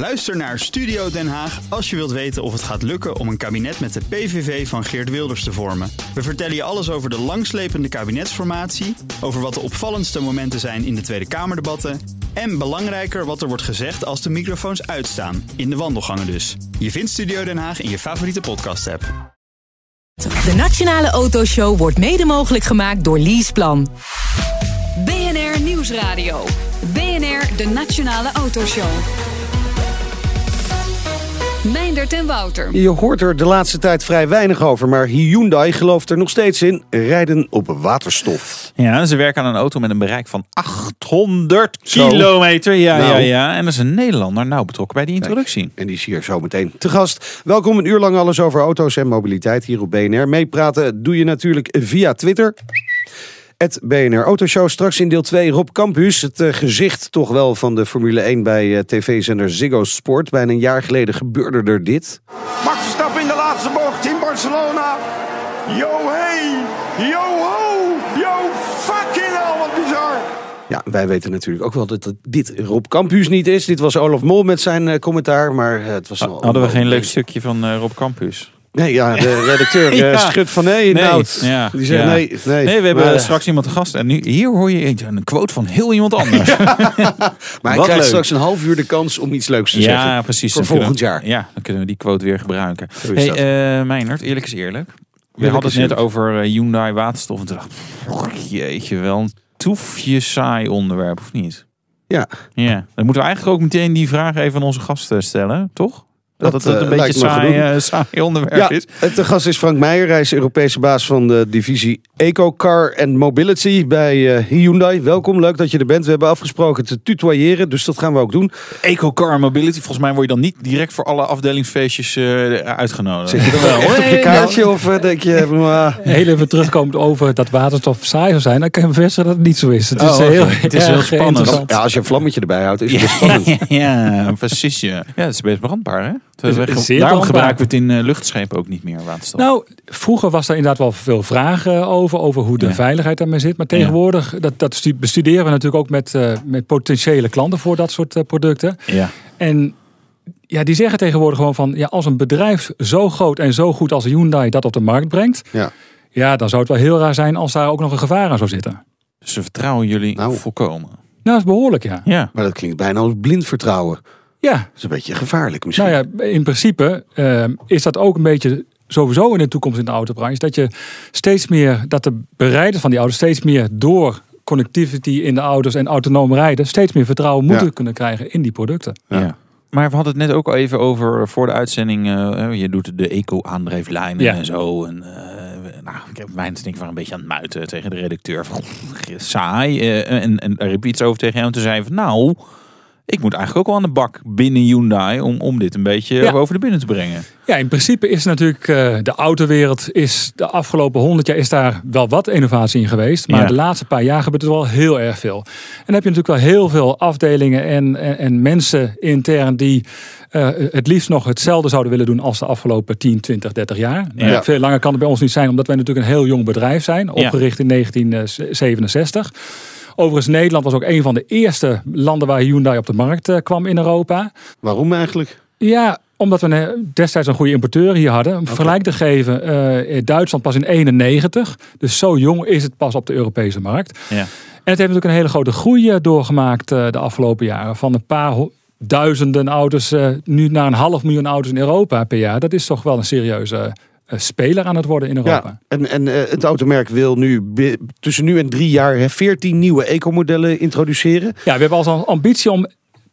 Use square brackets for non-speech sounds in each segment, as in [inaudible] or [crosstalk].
Luister naar Studio Den Haag als je wilt weten of het gaat lukken om een kabinet met de PVV van Geert Wilders te vormen. We vertellen je alles over de langslepende kabinetsformatie, over wat de opvallendste momenten zijn in de Tweede Kamerdebatten en belangrijker wat er wordt gezegd als de microfoons uitstaan, in de wandelgangen dus. Je vindt Studio Den Haag in je favoriete podcast-app. De Nationale Autoshow wordt mede mogelijk gemaakt door Leaseplan. BNR Nieuwsradio. BNR, de Nationale Autoshow. Meindert en Wouter. Je hoort er de laatste tijd vrij weinig over, maar Hyundai gelooft er nog steeds in rijden op waterstof. Ja, ze werken aan een auto met een bereik van 800 Zo. kilometer. Ja, Nou. ja, ja. En dat is een Nederlander nauw betrokken bij die introductie. En die is hier zo meteen te gast. Welkom een uur lang alles over auto's en mobiliteit hier op BNR. Meepraten doe je natuurlijk via Twitter. Het BNR Autoshow. Straks in deel 2 Rob Campus. Het eh, gezicht toch wel van de Formule 1 bij eh, tv-zender Ziggo Sport. Bijna een jaar geleden gebeurde er dit. Max Verstappen in de laatste bocht in Barcelona. Yo hey, yo ho, yo fucking hell, wat bizar. Ja, wij weten natuurlijk ook wel dat het- dit Rob Campus niet is. Dit was Olaf Mol met zijn eh, commentaar. Maar het was wel- Hadden we geen leuk stukje van Rob Campus? Nee, ja, de [laughs] redacteur eh, Ja. schudt van nee, Nee, nou, ja, Die zegt ja. nee, nee. Nee, we hebben maar, straks iemand te gast. En nu, hier hoor je een quote van heel iemand anders. Ja, [laughs] maar hij krijgt straks een half uur de kans om iets leuks te zeggen. precies. Voor volgend we- jaar. Ja, dan kunnen we die quote weer gebruiken. Hey, dat. eh Meijnert, eerlijk is eerlijk. We hadden het net over eh, Hyundai waterstof. En toen dacht jeetje, wel een toefje saai onderwerp, of niet? Ja. Ja, dan moeten we eigenlijk ook meteen die vraag even aan onze gasten stellen, toch? Dat, Dat, het een eh, beetje saai, eh, saai onderwerp Ja, is. het de gast is Frank Meijer. Hij is Europese baas van de divisie EcoCar and Mobility bij eh, Hyundai. Welkom, leuk dat je er bent. We hebben afgesproken te tutoyeren, dus dat gaan we ook doen. EcoCar Mobility, volgens mij word je dan niet direct voor alle afdelingsfeestjes eh, uitgenodigd. Zit je er wel [laughs] echt op je kaartje of eh, denk je... [laughs] ah, Heel even terugkomend over dat waterstof saai zou zijn. Dan kan je bevestigen dat het niet zo is. Het is Oh, heel, [laughs] Het is heel spannend. ja, als je een vlammetje erbij houdt, is het best spannend. ja, precies. Ja. ja, het is best brandbaar, hè? is Daarom gebruiken we het in luchtschepen ook niet meer, waterstof. Nou, vroeger was er inderdaad wel veel vragen over, over hoe de Ja. veiligheid daarmee zit. Maar tegenwoordig, dat, dat stu- bestuderen we natuurlijk ook met, eh, met potentiële klanten voor dat soort eh, producten. ja. En ja, die zeggen tegenwoordig gewoon van, ja, als een bedrijf zo groot en zo goed als Hyundai dat op de markt brengt, Ja. ja, dan zou het wel heel raar zijn als daar ook nog een gevaar aan zou zitten. Dus ze vertrouwen jullie Nou. volkomen. Nou, dat is behoorlijk, ja. Ja. Maar dat klinkt bijna als blind vertrouwen. Ja, Dat is een beetje gevaarlijk misschien. Nou ja, in principe eh, is dat ook een beetje sowieso in de toekomst in de autobranche. Dat je steeds meer, dat de bereiders van die auto's steeds meer door connectivity in de auto's en autonoom rijden, steeds meer vertrouwen moeten Ja. kunnen krijgen in die producten. Ja. Maar we hadden het net ook al even over voor de uitzending. eh, je doet de eco-aandrijflijnen Ja. en zo. En, eh, nou, ik heb mijn denk ik een beetje aan het muiten tegen de redacteur. Van, [laughs] saai. eh, en, en daar riep iets over tegen jou. En toen zei hij van, nou, ik moet eigenlijk ook wel aan de bak binnen Hyundai om, om dit een beetje Ja. over de binnen te brengen. Ja, in principe is natuurlijk eh, de autowereld is de afgelopen honderd jaar is daar wel wat innovatie in geweest. Maar Ja. de laatste paar jaar gebeurt er wel heel erg veel. En dan heb je natuurlijk wel heel veel afdelingen en, en, en mensen intern die eh, het liefst nog hetzelfde zouden willen doen als de afgelopen 10, 20, 30 jaar. Nou, Ja. Veel langer kan het bij ons niet zijn, omdat wij natuurlijk een heel jong bedrijf zijn. Opgericht in 1967. Overigens, Nederland was ook een van de eerste landen waar Hyundai op de markt eh, kwam in Europa. Waarom eigenlijk? Ja, omdat we een- destijds een goede importeur hier hadden. Om vergelijk te geven, eh, Duitsland pas in 91. Dus zo jong is het pas op de Europese markt. Ja. En het heeft natuurlijk een hele grote groei eh, doorgemaakt eh, de afgelopen jaren. Van een paar duizenden auto's eh, nu naar een half miljoen auto's in Europa per jaar. Dat is toch wel een serieuze eh, speler aan het worden in Europa. Ja, en, en eh, het automerk wil nu tussen nu en drie jaar hè, 14 nieuwe ecomodellen introduceren. Ja, we hebben als ambitie om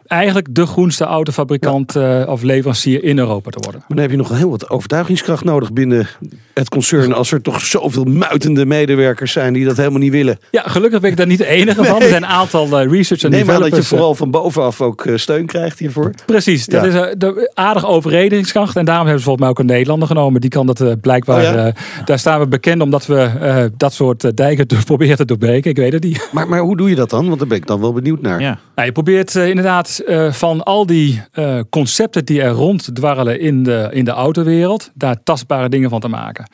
eigenlijk de groenste autofabrikant eh, of leverancier in Europa te worden. Maar dan heb je nog heel wat overtuigingskracht nodig binnen het concern. Als er toch zoveel muitende medewerkers zijn die dat helemaal niet willen. Ja, gelukkig ben ik daar niet de enige van. Er zijn een aantal eh, research en Neem aan dat je developers. eh, vooral van bovenaf ook steun krijgt hiervoor. Precies, dat Ja. is de aardige overredingskracht. En daarom hebben ze volgens mij ook een Nederlander genomen. Die kan dat eh, blijkbaar. Oh ja? eh, daar staan we bekend omdat we eh, dat soort dijken te- [laughs] proberen te doorbreken. Ik weet het niet. Maar, maar hoe doe je dat dan? Want daar ben ik dan wel benieuwd naar. Ja. Nou, je probeert eh, eh, van al die eh, concepten die er ronddwarrelen in de, in de autowereld, daar tastbare dingen van te maken.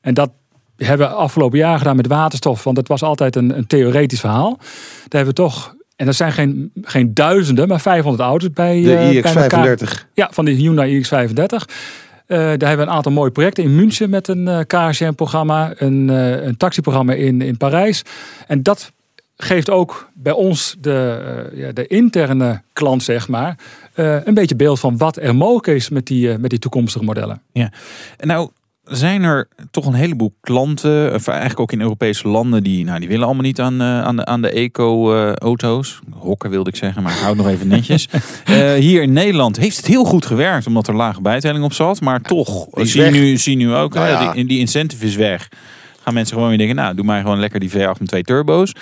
En dat hebben we afgelopen jaar gedaan met waterstof, want dat was altijd een, een theoretisch verhaal. Daar hebben we toch En dat zijn geen, geen duizenden, maar 500 auto's bij, De eh, elkaar. iX35. Ja, van de Hyundai iX35. Eh, daar hebben we een aantal mooie projecten in München met een eh KRCM-programma, een, eh, een taxiprogramma in, in Parijs. En dat geeft ook bij ons de, eh, ja, de interne klant, zeg maar, eh, een beetje beeld van wat er mogelijk is met die, eh, met die toekomstige modellen. En nou zijn er toch een heleboel klanten, of eigenlijk ook in Europese landen, die, nou, die willen allemaal niet aan, eh, aan de, aan de eco-auto's. Hokken wilde ik zeggen, maar ik hou het nog even netjes. [laughs] Hier in Nederland heeft het heel goed gewerkt, omdat er lage bijtelling op zat. Maar toch, zie je, nu, zie nu ook, Nou ja. die, die incentive is weg. Gaan mensen gewoon weer denken, nou, doe mij gewoon lekker die V8 met twee turbo's.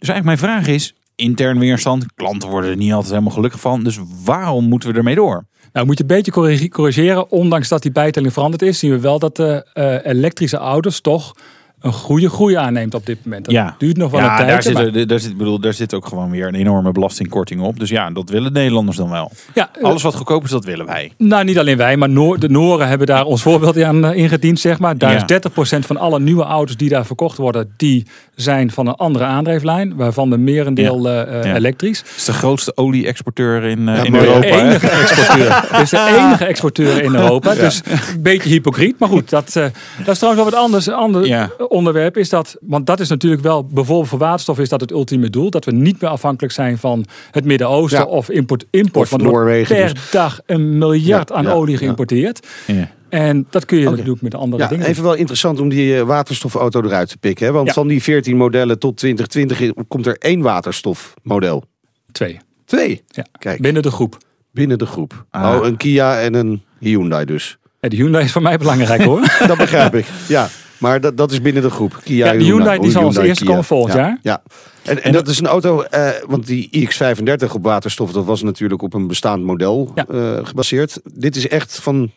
Dus eigenlijk mijn vraag is, intern weerstand, klanten worden er niet altijd helemaal gelukkig van. Dus waarom moeten we ermee door? Nou, moet je een beetje corrige- corrigeren. Ondanks dat die bijtelling veranderd is, zien we wel dat de eh, elektrische auto's toch een goede groei aanneemt op dit moment. Dat Ja. duurt nog wel ja, een daar tijdje. zit, maar- er- daar, zit, bedoel, daar zit ook gewoon weer een enorme belastingkorting op. Dus ja, dat willen Nederlanders dan wel. ja, eh, Alles wat goedkoop is, dat willen wij. Nou, niet alleen wij, maar Noor- de Noren hebben daar ons voorbeeld aan eh, ingediend, zeg maar. Daar Ja. is 30% van alle nieuwe auto's die daar verkocht worden, die zijn van een andere aandrijflijn, waarvan de merendeel eh, Ja. elektrisch. Het is de grootste olie-exporteur in, Ja, in Europa. De enige [laughs] exporteur. Het is de enige exporteur in Europa. Dus een beetje hypocriet. Maar goed, dat, eh, dat is trouwens wel wat anders. Ander Ja. Onderwerp is dat, want dat is natuurlijk wel, bijvoorbeeld voor waterstof is dat het ultieme doel. Dat we niet meer afhankelijk zijn van het Midden-Oosten Ja. of import. import Of want Noorwegen per dus. dag een miljard Ja, aan ja, olie geïmporteerd. Ja. En dat kun je Oké. natuurlijk met andere Ja, dingen. even wel interessant om die eh, waterstofauto eruit te pikken. Hè? Want Ja. van die 14 modellen tot 2020 komt er één waterstofmodel. Twee. Twee. Ja. Kijk, Binnen de groep. binnen de groep. Ah. Oh, een Kia en een Hyundai dus. Ja, de Hyundai is voor mij belangrijk hoor. [laughs] Dat begrijp ik. Ja, maar dat, dat is binnen de groep. Kia Ja, die Hyundai. Die zal als eerste komen volgend Ja, jaar. Ja. En, en dat is een auto, eh, want die iX35 op waterstof, dat was natuurlijk op een bestaand model eh, gebaseerd. Dit is echt van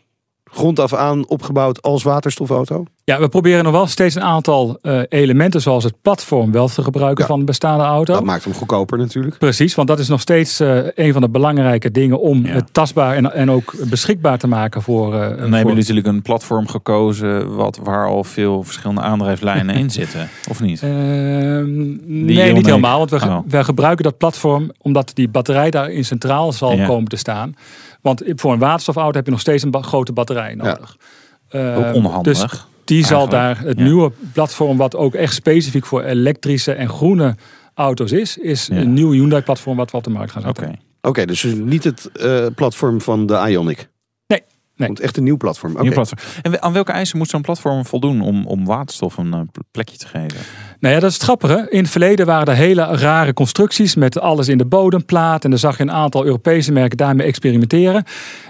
grond af aan opgebouwd als waterstofauto. Ja, we proberen nog wel steeds een aantal eh, elementen, zoals het platform, wel te gebruiken Ja. van de bestaande auto. Dat maakt hem goedkoper natuurlijk. Precies, want dat is nog steeds eh, een van de belangrijke dingen om Ja. het tastbaar en, en ook beschikbaar te maken voor. eh, Dan voor- hebben jullie natuurlijk een platform gekozen wat, waar al veel verschillende aandrijflijnen in zitten. [laughs] Of niet? Ehm, nee, niet helemaal. Want we, Oh. we gebruiken dat platform omdat die batterij daarin centraal zal Ja. komen te staan. Want voor een waterstofauto heb je nog steeds een ba- grote batterij nodig. Ehm, ook onhandig. Dus die zal daar, het Ja. nieuwe platform wat ook echt specifiek voor elektrische en groene auto's is, is Ja. een nieuw Hyundai-platform wat we op de markt gaan Oké. zetten. Oké, dus niet het eh, platform van de Ionic. Nee, nee. Want echt een nieuw platform. Oké. Nieuw platform. En aan welke eisen moet zo'n platform voldoen om, om waterstof een eh, plekje te geven? Nou ja, dat is het grappige. In het verleden waren er hele rare constructies met alles in de bodemplaat. En dan zag je een aantal Europese merken daarmee experimenteren.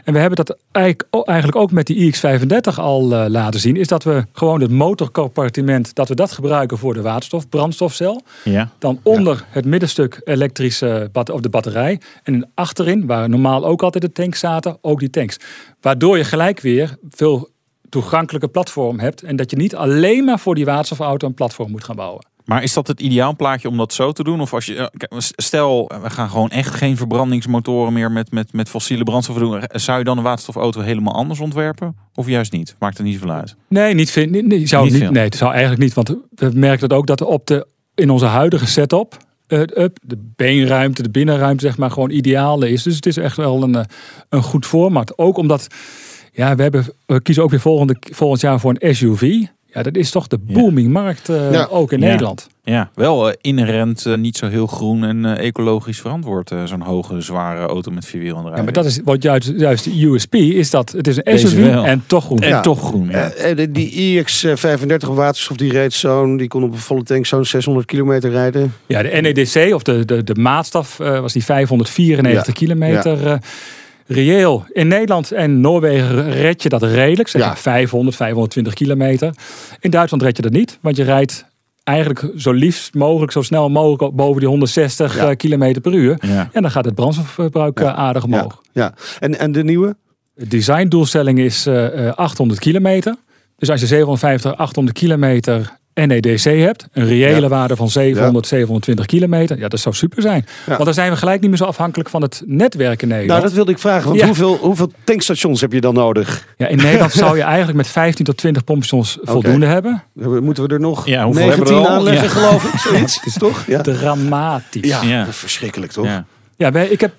En we hebben dat eigenlijk ook met die iX35 al eh, laten zien. Is dat we gewoon het motorcompartiment, dat we dat gebruiken voor de waterstof, brandstofcel. Ja. Dan onder het middenstuk elektrische bat of de batterij. En achterin, waar normaal ook altijd de tanks zaten, ook die tanks. Waardoor je gelijk weer veel toegankelijke platform hebt. En dat je niet alleen maar voor die waterstofauto een platform moet gaan bouwen. Maar is dat het ideaal plaatje om dat zo te doen? Of als je, eh, stel, we gaan gewoon echt geen verbrandingsmotoren meer met, met, met fossiele brandstoffen doen. Zou je dan een waterstofauto helemaal anders ontwerpen? Of juist niet? Maakt er niet zoveel uit. Nee, niet vind, nee, nee, zou Niet niet, nee, het zou eigenlijk niet. Want we merken dat ook dat op de, in onze huidige setup. eh, up, de beenruimte, de binnenruimte, zeg maar, gewoon ideaal is. Dus het is echt wel een, eh, een goed format. Ook omdat, ja, we, hebben, we kiezen ook weer volgende, volgend jaar voor een SUV. Ja, dat is toch de Ja. booming markt eh, Ja. ook in Ja. Nederland. Ja, wel eh, inherent eh, niet zo heel groen en ecologisch verantwoord. eh, Zo'n hoge, zware auto met vierwielaandrijving. Ja, maar dat is wat juist, juist de USP is dat het is een SUV en toch groen. En Ja. toch groen, die iX35 op waterstof, die reed zo'n, die kon op een volle tank zo'n 600 kilometer rijden. Ja, de NEDC of de, de, de maatstaf eh, was die 594 Ja. kilometer. Reëel. In Nederland en Noorwegen red je dat redelijk. Zeg Ja. maar 500, 520 kilometer. In Duitsland red je dat niet. Want je rijdt eigenlijk zo liefst mogelijk, zo snel mogelijk boven die 160 Ja. eh, kilometer per uur. ja. En dan gaat het brandstofverbruik Ja. eh, aardig omhoog. Ja. En, en de nieuwe? De designdoelstelling is eh, eh, 800 kilometer. Dus als je 750, 800 kilometer NEDC hebt, een reële Ja. waarde van 700, 720 kilometer, ja, dat zou super zijn. Ja. Want dan zijn we gelijk niet meer zo afhankelijk van het netwerk in Nederland. Nou, dat wilde ik vragen. Want Ja. hoeveel, hoeveel tankstations heb je dan nodig? ja, in Nederland [laughs] zou je eigenlijk met 15 tot 20 pompstations voldoende hebben. Moeten we er nog Ja, hoeveel 19 hebben we er al? aanleggen, Ja. geloof ik? Zoiets, [laughs] is toch? Ja. Dramatisch. Ja, Ja. dat is verschrikkelijk toch? Ja. Ik heb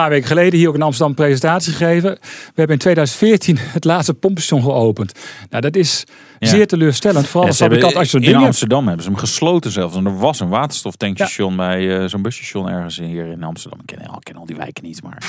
paar weken geleden hier ook in Amsterdam een presentatie gegeven. We hebben in 2014 het laatste pompstation geopend. Nou, dat is Ja. zeer teleurstellend. Vooral Ja, als fabrikant als je in hebt. Amsterdam hebben ze hem gesloten zelfs. En er was een waterstoftankstation bij eh, zo'n busstation ergens hier in Amsterdam. Ik ken, ik ken al die wijken niet, maar...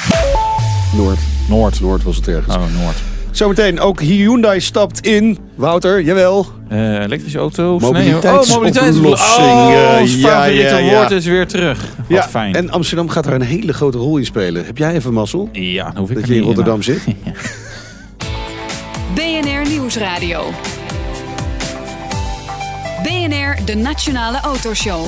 Noord. Noord. Noord was het ergens. Oh, Noord. Zometeen ook Hyundai stapt in. Wouter, jawel. Eh, elektrische auto's? Mobiliteitsoplossing, Nee, oh, mobiliteitsoplossing. Oh, ons ja, favoriete ja, ja. woord is weer terug. Wat ja, fijn. En Amsterdam gaat daar een hele grote rol in spelen. Heb jij even mazzel? ja, dan hoef ik Dat je in Rotterdam zit? [laughs] BNR Nieuwsradio. BNR, de Nationale Autoshow.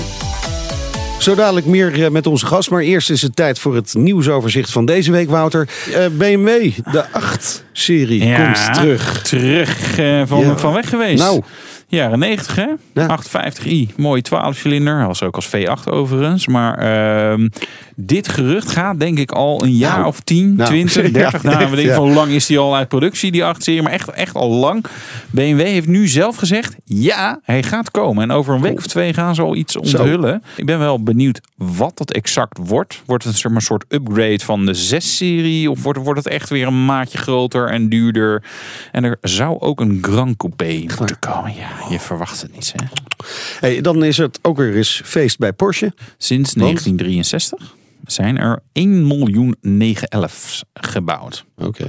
Zo dadelijk meer eh, met onze gast. Maar eerst is het tijd voor het nieuwsoverzicht van deze week, Wouter. Eh, BMW, de 8-serie, Ja, komt terug. Terug eh, van, Ja. van weg geweest. Nou. Jaren 90 hè? Ja. 850i, mooi 12 cilinder. Hij was ook als V8 overigens. Maar ehm, dit gerucht gaat denk ik al een jaar Nou. of 10, Nou. 20, 30. [laughs] Ja, nou, we denken ja. van hoe lang is die al uit productie, die 8-serie. Maar echt, echt al lang. BMW heeft nu zelf gezegd, ja, hij gaat komen. En over een week of twee gaan ze al iets onthullen. Ik ben wel benieuwd wat dat exact wordt. Wordt het een soort upgrade van de 6-serie? Of wordt, wordt het echt weer een maatje groter en duurder? En er zou ook een Grand Coupé moeten komen. Ja, je verwacht het niet, hè? Hey, dan is het ook weer eens feest bij Porsche. Sinds 1963 zijn er 1 miljoen 911's gebouwd. Oké.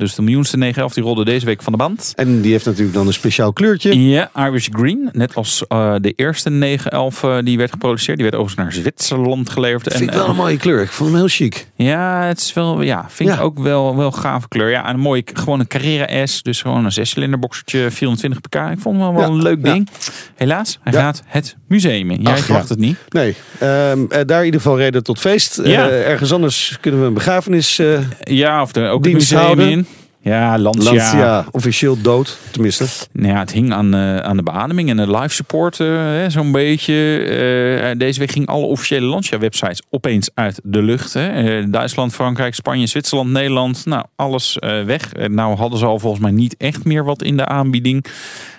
Dus de miljoenste 911 die rolde deze week van de band. En die heeft natuurlijk dan een speciaal kleurtje. Ja, Irish Green. Net als eh, de eerste 911 eh, die werd geproduceerd. Die werd overigens naar Zwitserland geleverd. Vind ik wel eh, een mooie kleur. Ik vond hem heel chic. Ja, het is wel, ja, vind ik ook wel, wel gave kleur. Ja, en een mooie, gewoon een Carrera S. Dus gewoon een zescilinder boxertje, 420 pk. Ik vond hem wel, wel Ja, een leuk ja. ding. Helaas, hij gaat het museum in. Jij Ach, verwacht het niet. Nee, ehm, eh, daar in ieder geval reden tot feest. Ergens anders kunnen we een begrafenis. Ja, of de, ook Dienst museum houden. in. Ja, Lancia. Lancia officieel dood, tenminste. Nou ja, het hing aan, eh, aan de beademing en de live support eh, zo'n beetje. Eh, deze week gingen alle officiële Lancia-websites opeens uit de lucht. Hè. Duitsland, Frankrijk, Spanje, Zwitserland, Nederland. Nou, alles weg. Nou hadden ze al volgens mij niet echt meer wat in de aanbieding.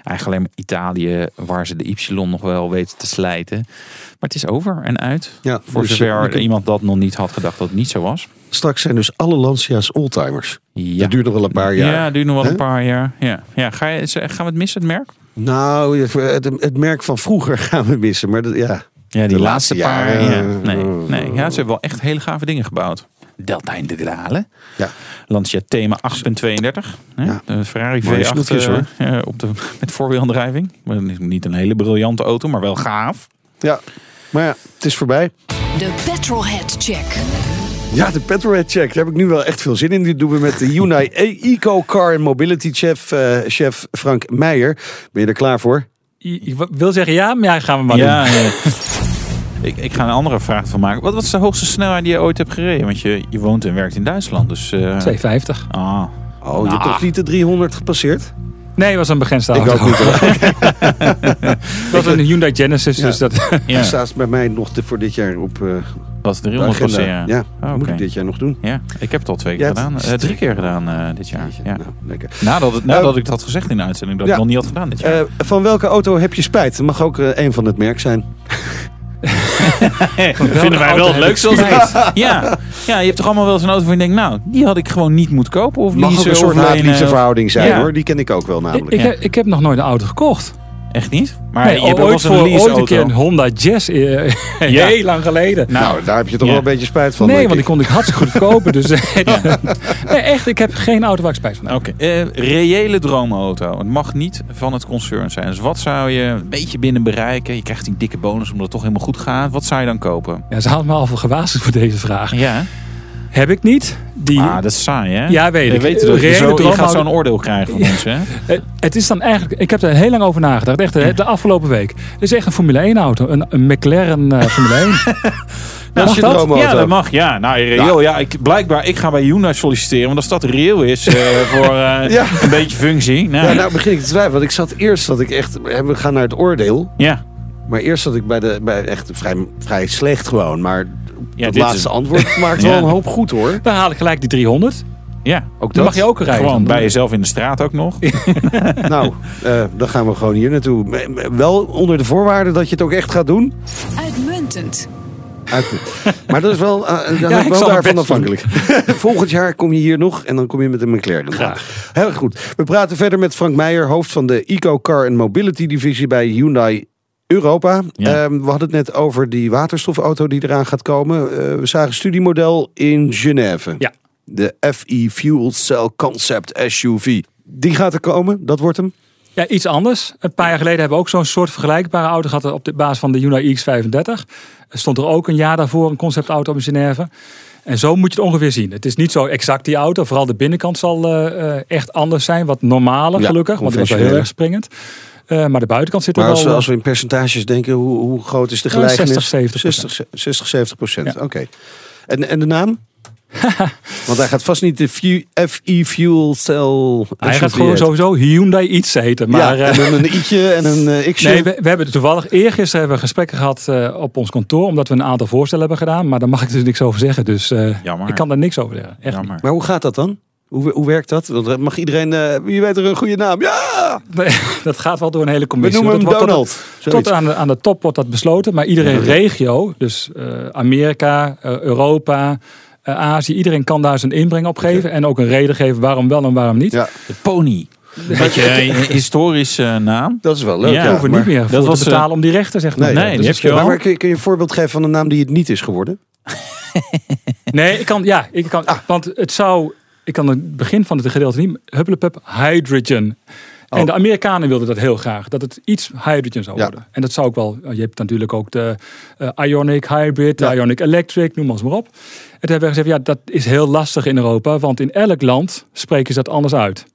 Eigenlijk alleen maar Italië, waar ze de Y nog wel weten te slijten. Maar het is over en uit. Ja, Voor dus, zover je iemand dat nog niet had gedacht dat het niet zo was. Straks zijn dus alle Lancia's oldtimers. Ja, Dat duurt nog wel een paar jaar. Ja, duurt nog wel een paar jaar. Ja, ja. Ga je, gaan we het missen, het merk? Nou, het, het merk van vroeger [laughs] gaan we missen. Maar dat, ja, Ja, die De laatste, laatste paar. jaren, ja. Nee, eh, nee. Ja, ze hebben wel echt hele gave dingen gebouwd. Delta Integrale. Ja. Lancia Thema 8.32. hè? Ja. De Ferrari Mooie V8 snoepjes, eh, hoor. eh, op de, met voorwielaandrijving. Niet een hele briljante auto, maar wel gaaf. ja. Maar ja, het is voorbij. De Petrolhead Check. Ja, de Petrolhead Check. Daar heb ik nu wel echt veel zin in. Die doen we met de Hyundai Eco Car and Mobility Chef, eh, chef Frank Meijer. Ben je er klaar voor? Ik wil zeggen ja, maar ja, gaan we maar ja, doen. ja. [laughs] ik, ik ga een andere vraag van maken. Wat was de hoogste snelheid die je ooit hebt gereden? Want je, je woont en werkt in Duitsland. Dus, eh, 250. Ah, Oh, je hebt toch niet de 300 gepasseerd? Nee, het was een begrensde Ik auto. ook niet. [laughs] [laughs] Dat was een Hyundai Genesis, Ja. dus dat... ja. Staat bij mij nog voor dit jaar op eh was de 300 agenda. passeren. Ja, Oh, moet ik dit jaar nog doen. Ja, ik heb het al twee keer Ja, het gedaan. is Eh, drie keer gedaan eh, dit jaar. Ja. Nou, lekker. Nadat, het, nadat Eh, ik dat had gezegd in de uitzending, dat ja. ik het nog niet had gedaan dit jaar. Eh, van welke auto heb je spijt? Het mag ook een van het merk zijn. [laughs] vinden wij wel het heb leukste ik als het Ja. ja, je hebt toch allemaal wel eens een auto waar je denkt, nou, die had ik gewoon niet moeten kopen. Of Mag ook een soort of- verhouding zijn Ja. hoor. Die ken ik ook wel ik, namelijk. ik, Ja. heb, ik heb nog nooit een auto gekocht. Echt niet? Maar Nee, je hebt ooit, voor, een ooit een keer een Honda Jazz, eh, [laughs] Ja. heel lang geleden. nou, daar heb je toch ja. wel een beetje spijt van. nee, want die kon ik hartstikke goed verkopen. Dus, [laughs] nee, echt, ik heb geen auto waar ik spijt van heb. Oké, eh, reële droomauto. Het mag niet van het concern zijn. Dus wat zou je een beetje binnen bereiken? Je krijgt die dikke bonus omdat het toch helemaal goed gaat. Wat zou je dan kopen? Ja, ze hadden me al voor gewaarschuwd voor deze vraag. Ja, Heb ik niet. Die, Ah, dat is saai, hè? Ja, weet Je ik. weet dat je, zo, je gaat zo'n oordeel krijgen van ons, hè? Eh, Het is dan eigenlijk, ik heb er heel lang over nagedacht, echt de, de afgelopen week. Het is echt een Formule 1 auto, een, een McLaren eh, Formule 1. [laughs] Dat is je dat? droomauto. Ja, dat mag. Ja, nou, reëel. Ja, ik, blijkbaar, ik ga bij Hyundai solliciteren. Want als dat reëel is eh, [laughs] voor eh, Ja. een beetje functie. Nou, Ja, nou begin ik te twijfelen. Want ik zat eerst dat ik echt... We gaan naar het oordeel. ja. Maar eerst zat ik bij de... Bij echt vrij, vrij slecht gewoon. Maar Ja, het dit laatste is- antwoord [laughs] maakt Ja. wel een hoop goed hoor. Dan haal ik gelijk die 300. ja. Ook Dan dat. mag je ook rijden. Gewoon Dan- bij jezelf in de straat ook nog. [laughs] Nou, eh, dan gaan we gewoon hier naartoe. Wel onder de voorwaarde dat je het ook echt gaat doen. Uitmuntend. Uit- Maar dat is wel, eh, daar [laughs] Ja, ben ik wel daarvan afhankelijk. Volgend jaar kom je hier nog en dan kom je met een McLaren. Graag. Heel goed. We praten verder met Frank Meijer, hoofd van de Eco Car and Mobility divisie bij Hyundai Europa. Ja. Ehm, we hadden het net over die waterstofauto die eraan gaat komen. Eh, we zagen een studiemodel in Genève. Ja. De FE Fuel Cell Concept SUV. Die gaat er komen, dat wordt hem. Ja, iets anders. Een paar jaar geleden hebben we ook zo'n soort vergelijkbare auto gehad op de basis van de Hyundai X35. Er stond er ook een jaar daarvoor een conceptauto in Genève. En zo moet je het ongeveer zien. Het is niet zo exact die auto. Vooral de binnenkant zal eh, eh, echt anders zijn. Wat normaler Ja, gelukkig. Want die was wel heel erg springend. Eh, maar de buitenkant zit er Maar als, wel... eh, als we in percentages denken, hoe, hoe groot is de Ja, gelijkenis? 60, 70 60, 60 70 procent. Ja. Oké. En, en de naam? [laughs] Want hij gaat vast niet de FE Fuel Cell hij gaat gewoon sowieso Hyundai iets heten. Maar, ja, eh, en dan een i'tje en een eh, [laughs] x'je. Nee, we, we hebben toevallig eergisteren hebben we gesprekken gehad eh, op ons kantoor. Omdat we een aantal voorstellen hebben gedaan. Maar daar mag ik dus niks over zeggen. Dus eh, Jammer. ik kan daar niks over zeggen. Echt Jammer. Maar hoe gaat dat dan? Hoe, hoe werkt dat? Want eh, mag iedereen, eh, wie weet er een goede naam? Ja! Nee, [laughs] dat gaat wel door een hele We commissie. noemen hem tot- Donald. Tot, aan, de, aan de top wordt dat besloten. Maar iedere regio, dus eh, Amerika, eh, Europa, eh, Azië. Iedereen kan daar zijn inbreng op geven. En ook een reden geven waarom wel en waarom niet. Ja, De pony. [laughs] Een beetje een historische naam. dat is wel leuk. Ja, Ja, We niet meer dat was, te betalen om die rechten, zeg maar. Nee, Nee, heb je wel. Maar, maar kun, je, kun je een voorbeeld geven van een naam die het niet is geworden? [laughs] Nee, ik kan, ja, ik kan, Ah. want het zou, ik kan het begin van het gedeelte niet, hupplepup, hydrogen. En de Amerikanen wilden dat heel graag, dat het iets hydrogen zou Oh. Ja. worden. En dat zou ook wel, je hebt natuurlijk ook de eh, Ionic Hybrid, de Ja. Ionic Electric, noem maar eens maar op. En toen hebben we gezegd, ja, dat is heel lastig in Europa, want in elk land spreken ze dat anders uit.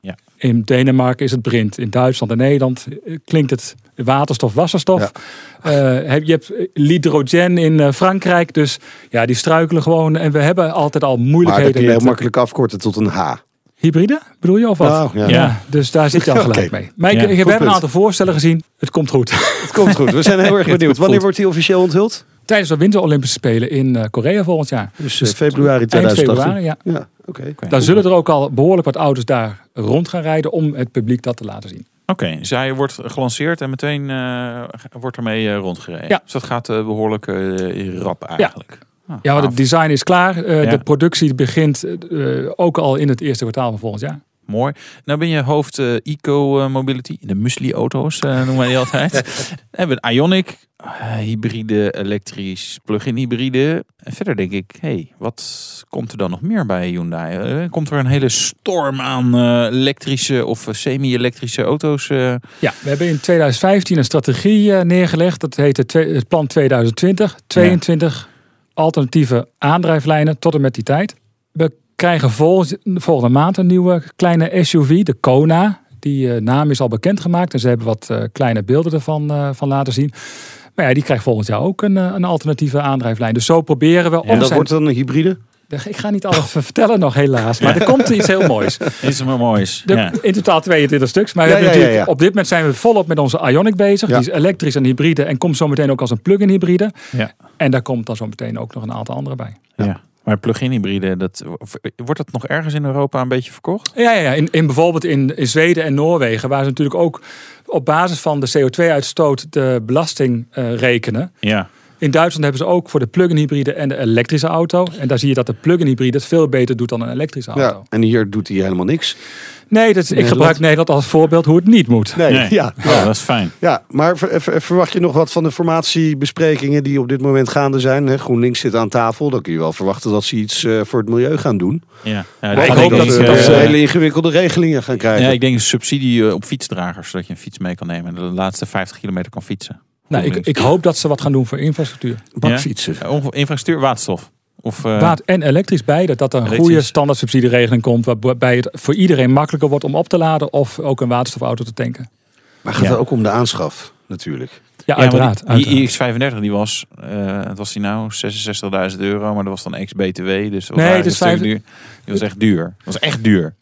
Ja. In Denemarken is het Brint, in Duitsland en Nederland eh, klinkt het waterstof, wasserstof. Ja. Eh, je hebt hydrogen in Frankrijk, dus ja, die struikelen gewoon. En we hebben altijd al Maar dat moeilijkheden kun je heel makkelijk afkorten tot een H. hybride, bedoel je of wat? Nou, ja. ja. dus daar zit je al [laughs] gelijk mee. Maar ik, Ja, ik- we hebben een aantal voorstellen gezien. Het komt goed. Het komt goed. We zijn [laughs] heel erg benieuwd. Wanneer wordt die officieel onthuld? Tijdens de Winter Olympische Spelen in eh, Korea volgend jaar. Dus eh, februari Eind 2018. februari, ja. Ja, oké. Daar zullen er ook al behoorlijk wat auto's daar rond gaan rijden om het publiek dat te laten zien. Oké, zij wordt gelanceerd en meteen eh, wordt ermee rondgereden. Ja. Dus dat gaat eh, behoorlijk eh, rap eigenlijk. Ja, want gaaf. het design is klaar. Eh, Ja. De productie begint eh, ook al in het eerste kwartaal van volgend jaar. Mooi. Nou ben je hoofd eh, eco-mobility. De Musli-auto's eh, noemen wij die altijd. [laughs] Dan hebben we een Ionic, hybride, elektrisch, plug-in hybride. En verder denk ik, hey, wat komt er dan nog meer bij Hyundai? Komt er een hele storm aan elektrische of semi-elektrische auto's? Ja, we hebben in 2015 een strategie neergelegd. Dat heet het, twe- het plan 2020. 22 alternatieve aandrijflijnen tot en met die tijd. We krijgen vol, volgende maand een nieuwe kleine SUV, de Kona. Die eh, naam is al bekendgemaakt en ze hebben wat eh, kleine beelden ervan eh, van laten zien. Maar ja, die krijgt volgend jaar ook een, een alternatieve aandrijflijn. Dus zo proberen we... En of dat zijn- wordt dan een hybride? Ik ga niet alles vertellen nog helaas, maar er komt iets heel moois. [laughs] Is maar moois. De- ja. In totaal 22 stuks. Maar Ja, ja, op dit moment zijn we volop met onze Ionic bezig. Die is elektrisch en hybride en komt zometeen ook als een plug-in hybride. Ja. En daar komt dan zometeen ook nog een aantal andere bij. Ja. Maar plug-in hybride, dat, wordt dat nog ergens in Europa een beetje verkocht? Ja, ja, ja. In, in bijvoorbeeld in, in Zweden en Noorwegen, waar ze natuurlijk ook op basis van de CO2-uitstoot de belasting eh, rekenen. Ja. In Duitsland hebben ze ook voor de plug-in hybride en de elektrische auto. En daar zie je dat de plug-in hybride het veel beter doet dan een elektrische auto. Ja. En hier doet hij helemaal niks. Nee, dat, is- ik gebruik Nederland als voorbeeld hoe het niet moet. Nee, Nee. ja. Oh, dat is fijn. Ja, maar ver- ver- verwacht je nog wat van de formatiebesprekingen die op dit moment gaande zijn? Hè, GroenLinks zit aan tafel. Dan kun je wel verwachten dat ze iets eh, voor het milieu gaan doen. Ja. Ja, ik hoop ik dat, ze- dat ze hele ingewikkelde regelingen gaan krijgen. Ja, ik denk een subsidie eh, op fietsdragers, zodat je een fiets mee kan nemen en de laatste 50 kilometer kan fietsen. Nou, ik, ik hoop dat ze wat gaan doen voor infrastructuur. Bakfietsen. Ja, infrastructuur, waterstof. Of, eh, Water en elektrisch beide. Dat er een Elektrisch. goede standaard subsidieregeling komt. Waarbij het voor iedereen makkelijker wordt om op te laden. Of ook een waterstofauto te tanken. Maar gaat Ja. het ook om de aanschaf, natuurlijk. Ja, uiteraard. die, die uiteraard. iX35 die was, eh, wat was die nou? 66.000 euro, maar dat was dan ex-BTW. Dus dat was Nee, vijf- duur. Die was echt duur. Dat was echt duur.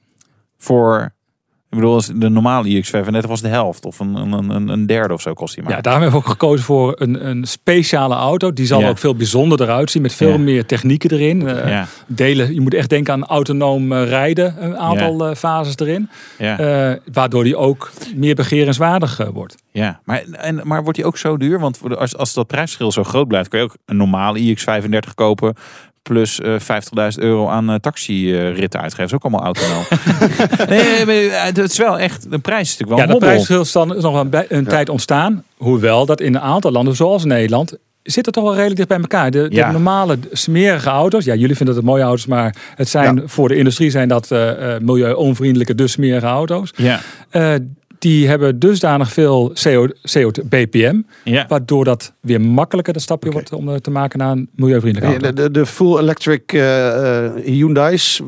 Voor, ik bedoel, als de normale iX35 was de helft. Of een, een, een, een derde of zo kost die maar. Ja, daarom hebben we ook gekozen voor een, een speciale auto. Die zal Ja. ook veel bijzonderder uitzien. Met veel Ja. meer technieken erin. Eh, ja, Delen, je moet echt denken aan autonoom eh, rijden. Een aantal eh, fases erin. waardoor die ook meer begerenswaardig wordt. ja. Maar, en, maar wordt die ook zo duur? Want als, als dat prijsverschil zo groot blijft, kun je ook een normale iX35 kopen. Plus eh 50.000 euro aan eh taxiritten uitgeven. Dat is ook allemaal autonoom. [laughs] nee, maar, eh, het is wel echt, de prijs is natuurlijk wel Ja, een dat hobbel. prijsverschil is nog wel een, bij- een tijd ontstaan. Hoewel dat in een aantal landen, zoals Nederland, zit het toch wel redelijk dicht bij elkaar. De, de normale smerige auto's, ja, jullie vinden het mooie auto's, maar het zijn voor de industrie zijn dat eh, eh, milieu-onvriendelijke, dus smerige auto's. Ja, Eh, die hebben dusdanig veel CO, CO2 BPM, ja. waardoor dat weer makkelijker dat stapje wordt om eh, te maken naar een milieuvriendelijke De, auto. de, de full electric eh, eh, Hyundai's,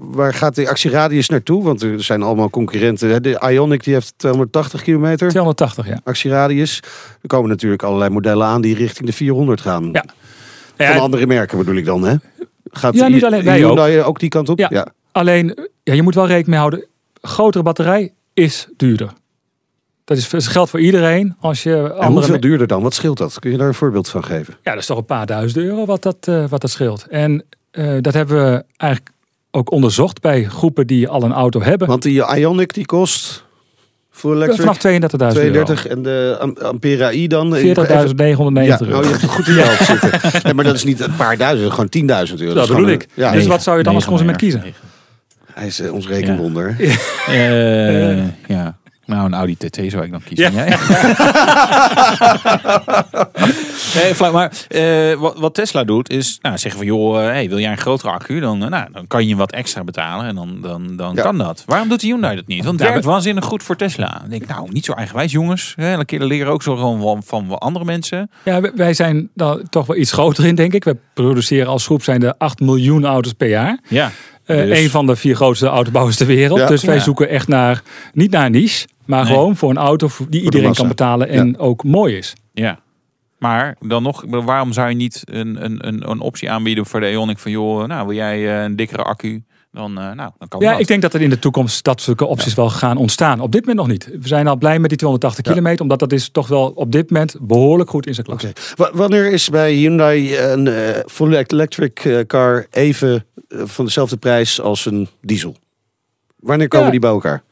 waar gaat de actieradius naartoe? Want er zijn allemaal concurrenten. De Ioniq die heeft 280 kilometer 280, ja. actieradius. Er komen natuurlijk allerlei modellen aan die richting de 400 gaan. Ja. Van Ja, andere merken bedoel ik dan, hè? Gaat Ja, niet alleen, wij Hyundai ook. die kant op? Ja. Alleen, ja, je moet wel rekening mee houden. Grotere batterij is duurder. Dat is, dat geldt voor iedereen. Als je En andere hoeveel duurder dan? Wat scheelt dat? Kun je daar een voorbeeld van geven? Ja, dat is toch een paar duizend euro wat dat, eh, wat dat scheelt. En eh, dat hebben we eigenlijk ook onderzocht bij groepen die al een auto hebben. Want die Ioniq die kost full electric Vanaf 32.000 euro. 32 en de Am- Ampera i dan? 40.990 Ja, euro. oh, je hebt het goed in je hoofd zitten. [laughs] Nee, maar dat is niet een paar duizend, gewoon 10.000 euro. Dat bedoel ik. Ja, Dus wat zou je dan als consument kiezen? hij is eh, ons rekenwonder. [laughs] Eh, ja. Nou, een Audi TT zou ik dan kiezen. Ja. Ja. [laughs] nee, flauw, maar eh, wat, wat Tesla doet is nou, zeggen van joh, eh, hey, wil jij een grotere accu? Dan, eh, nou, dan kan je wat extra betalen en dan, dan, dan Ja. kan dat. Waarom doet de Hyundai dat niet? Want het Ja, werkt waanzinnig goed voor Tesla. Dan denk ik, nou, niet zo eigenwijs jongens. Hè, een keer leren ook zo gewoon van, van andere mensen. Ja, wij- zijn dan toch wel iets groter in, denk ik. We produceren als groep zijn er 8 miljoen auto's per jaar. Ja. Eh Dus- Een van de vier grootste autobouwers ter wereld. Ja. dus wij Ja. zoeken echt naar, niet naar een niche, maar Nee. gewoon voor een auto die iedereen kan betalen en ook mooi is. Ja. Maar dan nog, waarom zou je niet een, een, een, een optie aanbieden voor de Ioniq van joh, nou wil jij eh, een dikkere accu? Dan, eh, nou, dan kan Ja, dat. ik denk dat er in de toekomst dat soort opties wel gaan ontstaan. Op dit moment nog niet. We zijn al blij met die 280 kilometer, omdat dat is toch wel op dit moment behoorlijk goed in zijn klas. Oké. Wa- Wanneer is bij Hyundai een eh, full electric eh, car even van dezelfde prijs als een diesel? Wanneer komen Ja. die bij elkaar,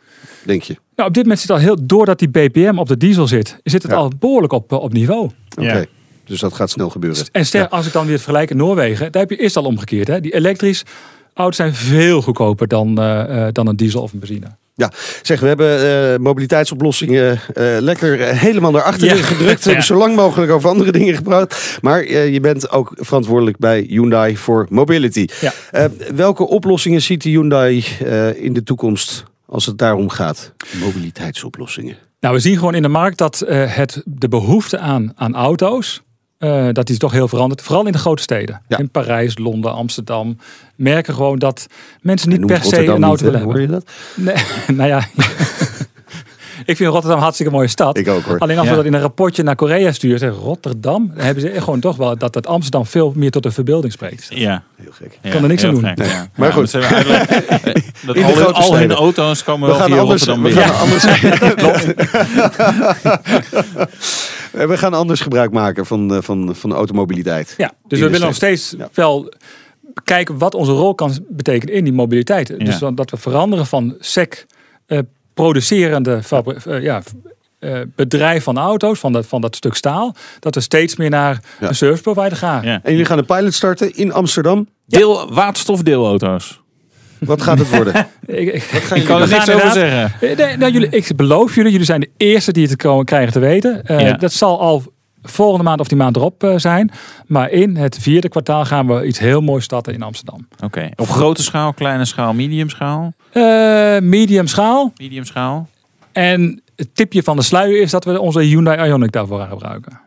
denk je? Nou, op dit moment zit al heel, doordat die BPM op de diesel zit, zit het Ja. al behoorlijk op, op niveau. Oké, Ja. dus dat gaat snel gebeuren. En ster, als ik dan weer vergelijk in Noorwegen, daar heb je eerst al omgekeerd. Hè? Die elektrisch auto's zijn veel goedkoper dan, eh, eh, dan een diesel of een benzine. Ja, zeg, we hebben eh, mobiliteitsoplossingen lekker helemaal naar achteren Ja. gedrukt. We hebben zo lang mogelijk over andere dingen gepraat. Maar je bent ook verantwoordelijk bij Hyundai voor mobility. Ja. Welke oplossingen ziet de Hyundai in de toekomst als het daarom gaat? Mobiliteitsoplossingen. Nou, we zien gewoon in de markt dat het, de behoefte aan, aan auto's, eh, dat is toch heel veranderd. Vooral in de grote steden. Ja. In Parijs, Londen, Amsterdam. Merken gewoon dat mensen niet per se een auto willen Hoor hebben. je dat? Nee, [laughs] nou ja. Ik vind Rotterdam een hartstikke mooie stad. Ik ook hoor. Alleen als Ja. we dat in een rapportje naar Korea sturen, zeggen Rotterdam, dan hebben ze gewoon toch wel dat het Amsterdam veel meer tot de verbeelding spreekt. Ja. Heel gek. Ja, Kan er niks aan doen. gek, Nee. ja. Maar goed. ze hebben eigenlijk- [laughs] dat In de al, hun, grote al hun auto's komen We wel gaan, via anders, Rotterdam we, binnen. gaan anders, [laughs] [laughs] we gaan anders gebruik maken van, eh, van, van automobiliteit. Ja, dus we willen nog steeds wel kijken wat onze rol kan betekenen in die mobiliteit. Dus Ja. dat we veranderen van SEC eh, producerende eh, ja, eh, bedrijf van auto's, van dat, van dat stuk staal, dat we steeds meer naar Ja. een service provider gaan. Ja. En jullie gaan een pilot starten in Amsterdam. Deel, waterstofdeelauto's. Wat gaat het worden? [laughs] Ik, ik, Ik kan er niks over zeggen. Eh, Nee, nou, jullie, ik beloof jullie, jullie zijn de eerste die het komen, krijgen te weten. Eh, Ja. Dat zal al volgende maand of die maand erop eh, zijn. Maar in het vierde kwartaal gaan we iets heel moois starten in Amsterdam. Oké. Op grote schaal, kleine schaal, medium schaal? Eh, medium schaal. Medium schaal. En het tipje van de sluier is dat we onze Hyundai Ioniq daarvoor gaan gebruiken.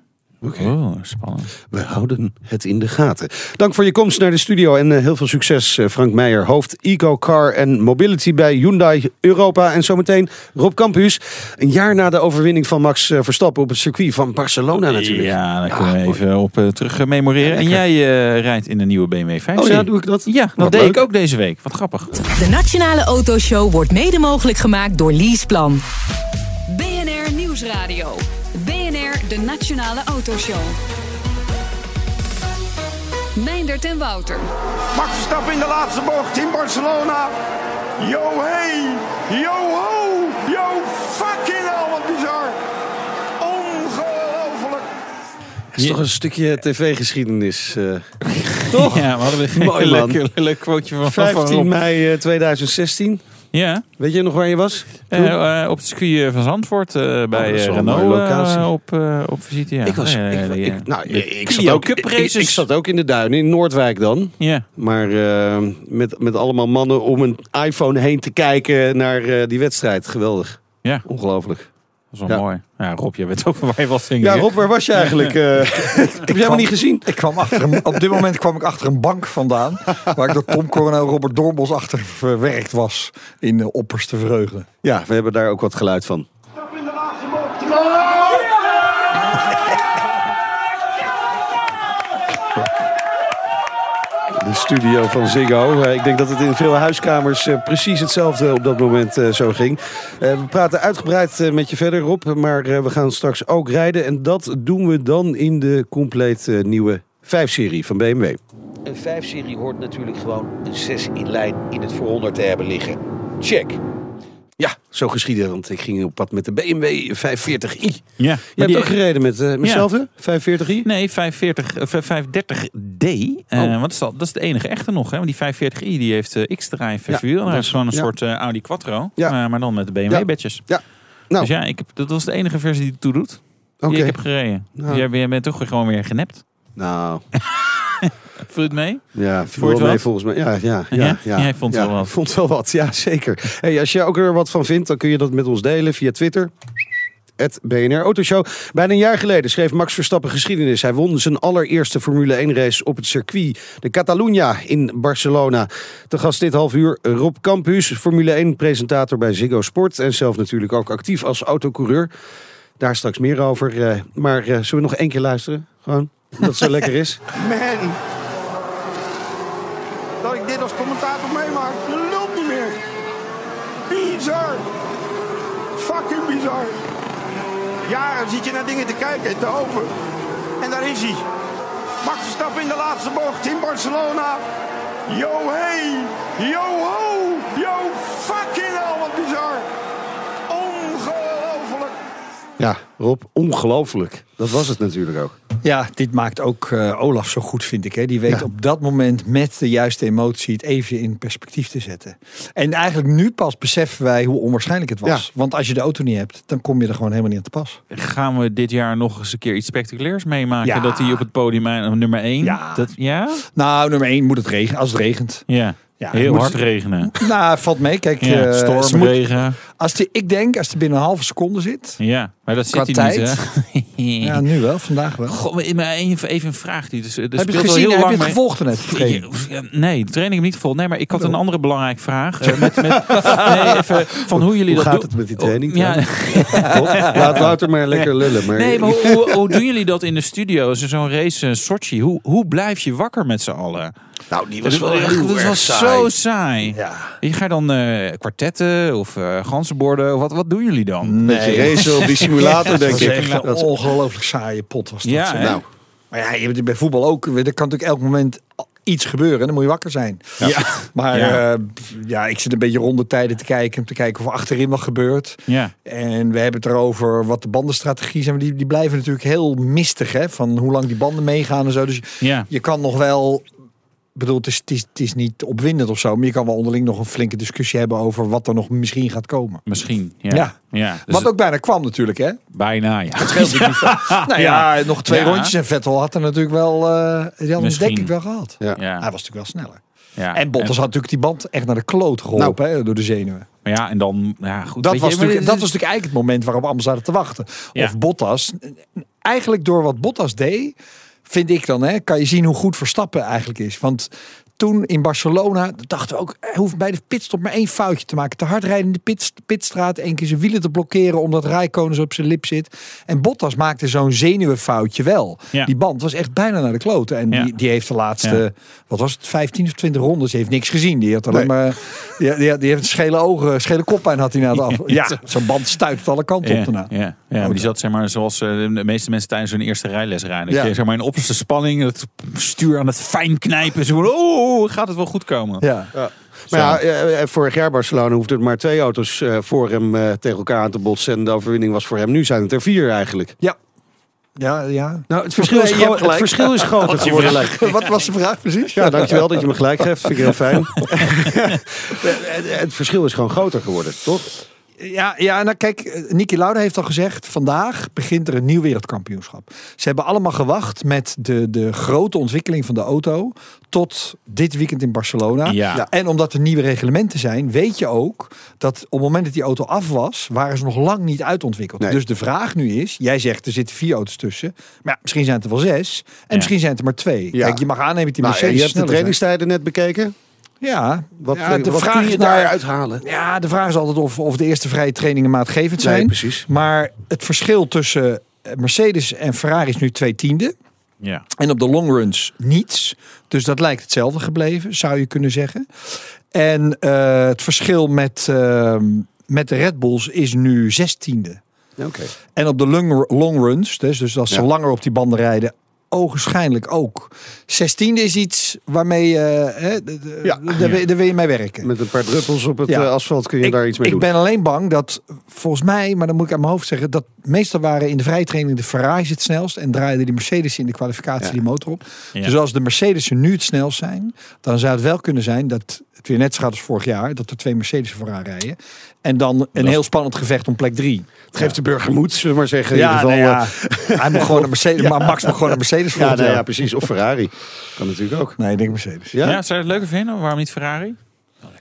Oké. Oh, spannend. We houden het in de gaten. Dank voor je komst naar de studio en eh, heel veel succes eh, Frank Meijer, hoofd Eco Car en Mobility bij Hyundai Europa. En zometeen Rob Campus, een jaar na de overwinning van Max eh, Verstappen op het circuit van Barcelona natuurlijk. Ja, daar kunnen we mooi. even op terug memoreren. en jij rijdt in de nieuwe BMW 5 Oh ja, doe ik dat? Ja, dat Wat deed leuk. ik ook deze week. Wat grappig. De Nationale Autoshow wordt mede mogelijk gemaakt door Leaseplan. BNR Nieuwsradio. De Nationale Autoshow. Meindert en Wouter. Max Verstappen in de laatste bocht in Barcelona. Yo hey, yo ho, yo fucking hell, wat bizar. Ongelooflijk. Het is toch een stukje tv-geschiedenis. eh. Ja, we hadden een [laughs] Mooi, leuk, [laughs] leuk quoteje van, van 15 Rob. mei eh, 2016. Ja, Weet je nog waar je was? Eh, eh, op het circuit eh, van Zandvoort eh, bij Oh, dat is wel een Renault mooie locatie. op, op visite. Ja. ik was. Ja, ik, ja, ik- ja. nou, De ik, zat ook, ik, zat ook in de duinen in Noordwijk dan. Ja, Maar met, met allemaal mannen om een iPhone heen te kijken naar die wedstrijd. Geweldig. Ja. Ongelooflijk. Dat was wel Ja. mooi. Ja, Rob, je weet ook waar je was. Ja? Rob, waar was je [laughs] eigenlijk? Eh, [laughs] ik heb je helemaal niet gezien. Ik kwam achter een, op dit moment kwam ik achter een bank vandaan. [laughs] Waar ik door Tom Coronel Robert Doorbos achter verwerkt was. In de opperste vreugde. Ja, we hebben daar ook wat geluid van. Verstappen in de laatste bocht. Studio van Ziggo. Eh, ik denk dat het in veel huiskamers eh, precies hetzelfde op dat moment eh, zo ging. We praten uitgebreid met je verder, Rob. Maar we gaan straks ook rijden. En dat doen we dan in de compleet nieuwe 5-serie van BMW. Een 5-serie hoort natuurlijk gewoon een 6 in lijn in het vooronder te hebben liggen. Check. Ja, zo geschieden. Want ik ging op pad met de BMW 540i. Ja, Je hebt ook gereden met eh mezelf, hè? 540i? Nee, 540, eh, 530D. eh Oh. wat is dat? dat is de enige echte nog. Hè? Want die 540i die heeft eh, X-drive Ja, verwiel. dat Dat is- gewoon een soort eh, Audi Quattro. Ja. maar dan met de. BMW-badges. Ja. Nou, Dus ja, ik heb, dat was de enige versie die het toe doet. Die oké. ik heb gereden. Nou. Dus jij, jij bent toch gewoon weer genept. Nou, [laughs] Je het mee? ja, je viel het wel mee wat? volgens mij. Ja, ja, ja. Ja? ja. Jij vond ja, wel wat. vond wel wat, ja, zeker. Hey, als je ook er wat van vindt, dan kun je dat met ons delen via Twitter. Het BNR Autoshow. Bijna een jaar geleden schreef Max Verstappen geschiedenis. Hij won zijn allereerste Formule 1 race op het circuit. De Catalunya in Barcelona. Te gast dit half uur Rob Campus, Formule 1 presentator bij Ziggo Sport. En zelf natuurlijk ook actief als autocoureur. Daar straks meer over. eh, maar eh, zullen we nog één keer luisteren? Gewoon, dat het zo [laughs] lekker is. Man. Dat ik dit als commentator meemaak, dat lult niet meer. Bizar. Fucking bizar. Jaren zit je naar dingen te kijken en te hopen. En daar is hij. Max Verstappen in de laatste bocht in Barcelona. Yo hey, yo ho, yo fucking hell, wat bizar. Ongelooflijk. Ja, Rob, ongelooflijk. Dat was het natuurlijk ook. Ja, dit maakt ook eh, Olaf zo goed, vind ik. Hè. Die weet Ja. op dat moment met de juiste emotie het even in perspectief te zetten. En eigenlijk nu pas beseffen wij hoe onwaarschijnlijk het was. Ja. Want als je de auto niet hebt, dan kom je er gewoon helemaal niet aan te pas. Gaan we dit jaar nog eens een keer iets spectaculairs meemaken? Ja. Dat hij op het podium eh, nummer 1. Ja. Dat, ja? Nou, nummer één moet het regenen, als het regent. Ja. Ja, Heel hard het- regenen. Nou, valt mee. Kijk, Ja, eh, moet- stormregen. als die, ik denk, als het binnen een halve seconde zit. Ja, maar dat zit hij niet, tijd. hè? Ja, nu wel, vandaag wel. Goh, maar even, even een vraag. Die, dus, er heb je het gezien? heel Heb je het gevolgd net? training? Ja, Nee, de training heb ik niet gevolgd. Nee, maar ik had een Wel. andere belangrijke vraag. Eh, met, met, [laughs] nee, even van hoe jullie Hoe dat gaat doen. het met die training? Oh, ja, Rob, [laughs] Laat Wouter maar lekker lullen. Maar nee, maar hoe, hoe, hoe doen jullie dat in de studio? Zo'n race in Sochi. Hoe, hoe blijf je wakker met z'n allen? Nou, die Dat was wel heel dat erg was saai. zo saai. Ja. Je gaat dan eh, kwartetten of eh ganzenborden. Of wat, wat doen jullie dan? Beetje racen op die [laughs] simulator, denk Dat was ik. echt een Dat ongelooflijk saaie pot was dat. Ja, nou, Maar ja, je hebt bij voetbal ook. Er kan natuurlijk elk moment iets gebeuren. en Dan moet je wakker zijn. Ja. [laughs] Maar Ja. ja. ja, ik zit een beetje rond de tijden te kijken. Om te kijken of achterin wat gebeurt. Ja. En we hebben het erover wat de bandenstrategie zijn. Maar die, die blijven natuurlijk heel mistig. Hè? Van hoe lang die banden meegaan en zo. Dus Ja. je kan nog wel... Ik bedoel, het is, het, is, het is niet opwindend of zo. Maar je kan wel onderling nog een flinke discussie hebben over wat er nog misschien gaat komen. Misschien. Ja. Ja. ja. Dus wat ook bijna kwam natuurlijk, hè? bijna, ja. [laughs] Nou ja, nog twee Ja. rondjes en Vettel had er natuurlijk wel, eh die had hem Misschien. denk ik wel gehad. Ja. Ja. Hij was natuurlijk wel sneller. Ja. En Bottas had natuurlijk die band echt naar de kloot geholpen hè, door de zenuwen. Maar ja, en dan, ja goed. Dat was, je, natuurlijk, dat was natuurlijk eigenlijk het moment waarop allemaal zaten te wachten. Ja. Of Bottas. Eigenlijk door wat Bottas deed, vind ik dan, hè, kan je zien hoe goed Verstappen eigenlijk is. Want toen in Barcelona dachten we ook, hij hoeft bij de pitstop maar één foutje te maken. Te hard rijden in de pit, pitstraat, één keer zijn wielen te blokkeren omdat Rijkonen zo op zijn lip zit. En Bottas maakte zo'n zenuwenfoutje wel. Ja. Die band was echt bijna naar de kloten. En Ja. die, die heeft de laatste, Ja. wat was het, 15 of 20 rondes, heeft niks gezien. Die had alleen Nee. maar, die, die, die heeft schele ogen, schele koppijn had hij na de af. Ja, zo'n band stuit alle kanten op daarna. ja, ja, maar die zat zeg maar zoals eh, de meeste mensen tijdens hun eerste rijles rijden. Ja. zeg maar in opperste spanning het stuur aan het fijn knijpen. Zo, van, oh, gaat het wel goed komen? Ja. Maar ja, eh, eh, vorig jaar Barcelona hoefde er maar twee auto's eh, voor hem eh, tegen elkaar aan te botsen. En de overwinning was voor hem. Nu zijn het er vier eigenlijk. Ja. Ja, ja. Nou, het verschil, is, Nee, je hebt gro- het verschil is [laughs] groter geworden. [laughs] Wat was de vraag precies? Ja, dankjewel dat je me gelijk geeft. Vind ik heel fijn. [laughs] het, het verschil is gewoon groter geworden, toch? Ja, ja, nou kijk, eh, Niki Lauda heeft al gezegd, vandaag begint er een nieuw wereldkampioenschap. Ze hebben allemaal gewacht met de, de grote ontwikkeling van de auto tot dit weekend in Barcelona. Ja. Ja. En omdat er nieuwe reglementen zijn, weet je ook dat op het moment dat die auto af was, waren ze nog lang niet uitontwikkeld. Nee. Dus de vraag nu is, jij zegt er zitten vier auto's tussen, maar ja, misschien zijn het er wel zes en misschien zijn het er maar twee. Ja. Kijk, je mag aannemen dat die Nou, Mercedes je hebt de zijn. trainingstijden net bekeken. Ja, Wat, ja, eh, de wat vraag kun je is daar uithalen? Ja, de vraag is altijd of, of de eerste vrije trainingen maatgevend zijn. Nee, precies. Maar het verschil tussen eh, Mercedes en Ferrari is nu twee tiende. Ja. En op de long runs niets. Dus dat lijkt hetzelfde gebleven, zou je kunnen zeggen. En eh, het verschil met, ehm, met de Red Bulls is nu zestiende. Oké. En op de long, long runs, dus, dus als ze Ja. langer op die banden rijden, ogenschijnlijk ook. Zestiende is iets waarmee je, hè, d- d- Ja. daar, wil- daar wil je mee werken. Met een paar druppels op het Ja. eh, asfalt kun je ik, daar iets mee ik doen. ben alleen bang dat volgens mij, maar dan moet ik aan mijn hoofd zeggen, dat meestal waren in de vrije training de Ferraris het snelst en draaiden die Mercedes in de kwalificatie Ja. die motor op. Ja. Dus als de Mercedes nu het snelst zijn, dan zou het wel kunnen zijn dat het weer net zo gaat als vorig jaar, dat er twee Mercedes vooraan rijden. En dan een heel spannend gevecht om plek drie. Het geeft de burger moed, zullen we maar zeggen. in Ja, ieder geval, nou ja. [laughs] Hij moet gewoon een Mercedes, maar Max moet gewoon een Mercedes eh, [laughs] voor. ja, nou ja, precies. Of Ferrari. Kan natuurlijk ook. Nee, ik denk Mercedes. Ja? Ja? zou je het leuker vinden? Waarom niet Ferrari?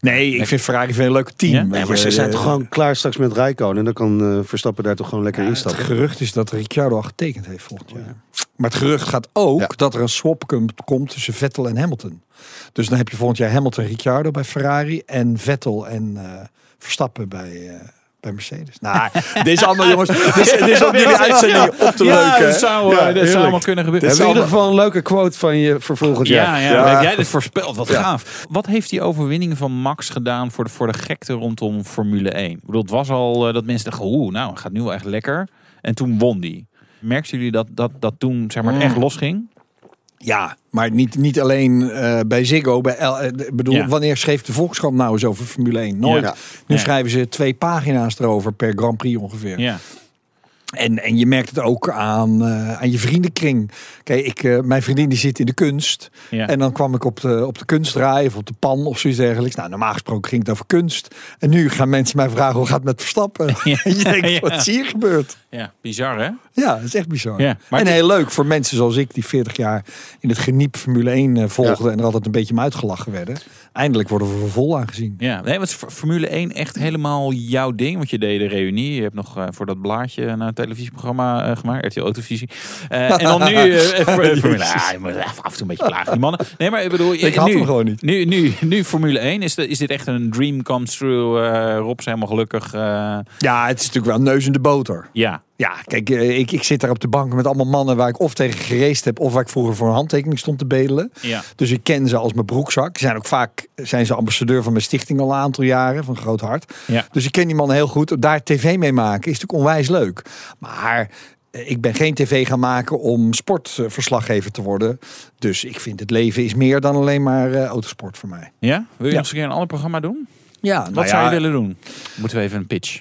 Nee, ik vind Ferrari een leuke team. Ja? Nee, maar ze zijn eh, toch gewoon klaar straks met Rijkonen. En dan kan eh, Verstappen daar toch gewoon lekker Het instappen. gerucht is dat Ricciardo al getekend heeft volgend jaar. Maar het gerucht gaat ook Ja. dat er een swap komt- tussen Vettel en Hamilton. Dus dan heb je volgend jaar Hamilton en Ricciardo bij Ferrari en Vettel en eh, Verstappen bij, eh, bij Mercedes. Nou, [laughs] dit is allemaal jongens. Dit is, dit is jullie uitzending op te ja, leuken. dat zou, Ja, eh, dat zou heerlijk. allemaal kunnen We gebeuren. hebben in ieder geval een leuke quote van je voor volgend jaar. Ja, ja, Ja. heb jij dit voorspeld? Wat Ja. gaaf. Wat heeft die overwinning van Max gedaan voor de, voor de gekte rondom Formule 1? Ik bedoel, het was al eh, dat mensen dachten, oeh, nou, het gaat nu wel echt lekker. En toen won die. Merkten jullie dat, dat, dat toen zeg maar, het echt losging? Ja, maar niet, niet alleen eh, bij Ziggo. Bij L, eh, bedoel, Ja. wanneer schreef de Volkskrant nou eens over Formule 1? Nooit. Ja. Nu Ja. schrijven ze twee pagina's erover per Grand Prix ongeveer. Ja. En, en je merkt het ook aan, eh, aan je vriendenkring. Kijk, ik, eh, mijn vriendin die zit in de kunst. Ja. En dan kwam ik op de, op de kunstdraai of op de pan of zoiets dergelijks. Nou, normaal gesproken ging het over kunst. En nu gaan mensen mij vragen hoe gaat het met Verstappen? [laughs] Ja. [laughs] Je denkt, Ja. wat is hier gebeurd? ja, bizar hè? Ja, dat is echt bizar. Ja, maar en heel leuk voor mensen zoals ik, die 40 jaar in het geniep Formule 1 eh, volgden en er altijd een beetje om uitgelachen werden. Eindelijk worden we voor vol aangezien. Ja, nee, F- Formule 1 echt helemaal jouw ding? Want je deed de reunie. Je hebt nog voor dat blaadje een televisieprogramma eh, gemaakt, RTL Autovisie. Eh, [laughs] en dan nu eh, Formule ah, je moet even af en toe een beetje plagen, die mannen. Nee, maar ik bedoel, Ik had hem gewoon niet. Nu, nu, nu Formule 1, is, de, is dit echt een dream come true? Rob is helemaal gelukkig. Ja, het is natuurlijk wel neus in de boter. ja, Ja, kijk, eh, ik, ik zit daar op de bank met allemaal mannen waar ik of tegen gereest heb of waar ik vroeger voor een handtekening stond te bedelen. ja. Dus ik ken ze als mijn broekzak. Ze zijn ook vaak zijn ze ambassadeur van mijn stichting al een aantal jaren, van Groot Hart. Ja. Dus ik ken die mannen heel goed. Daar tv mee maken is natuurlijk onwijs leuk. Maar eh, ik ben geen tv gaan maken om sportverslaggever te worden. Dus ik vind het leven is meer dan alleen maar eh, autosport voor mij. Ja? Wil je Ja. nog eens een keer een ander programma doen? Ja, Wat zou je willen doen? Moeten we even een pitch.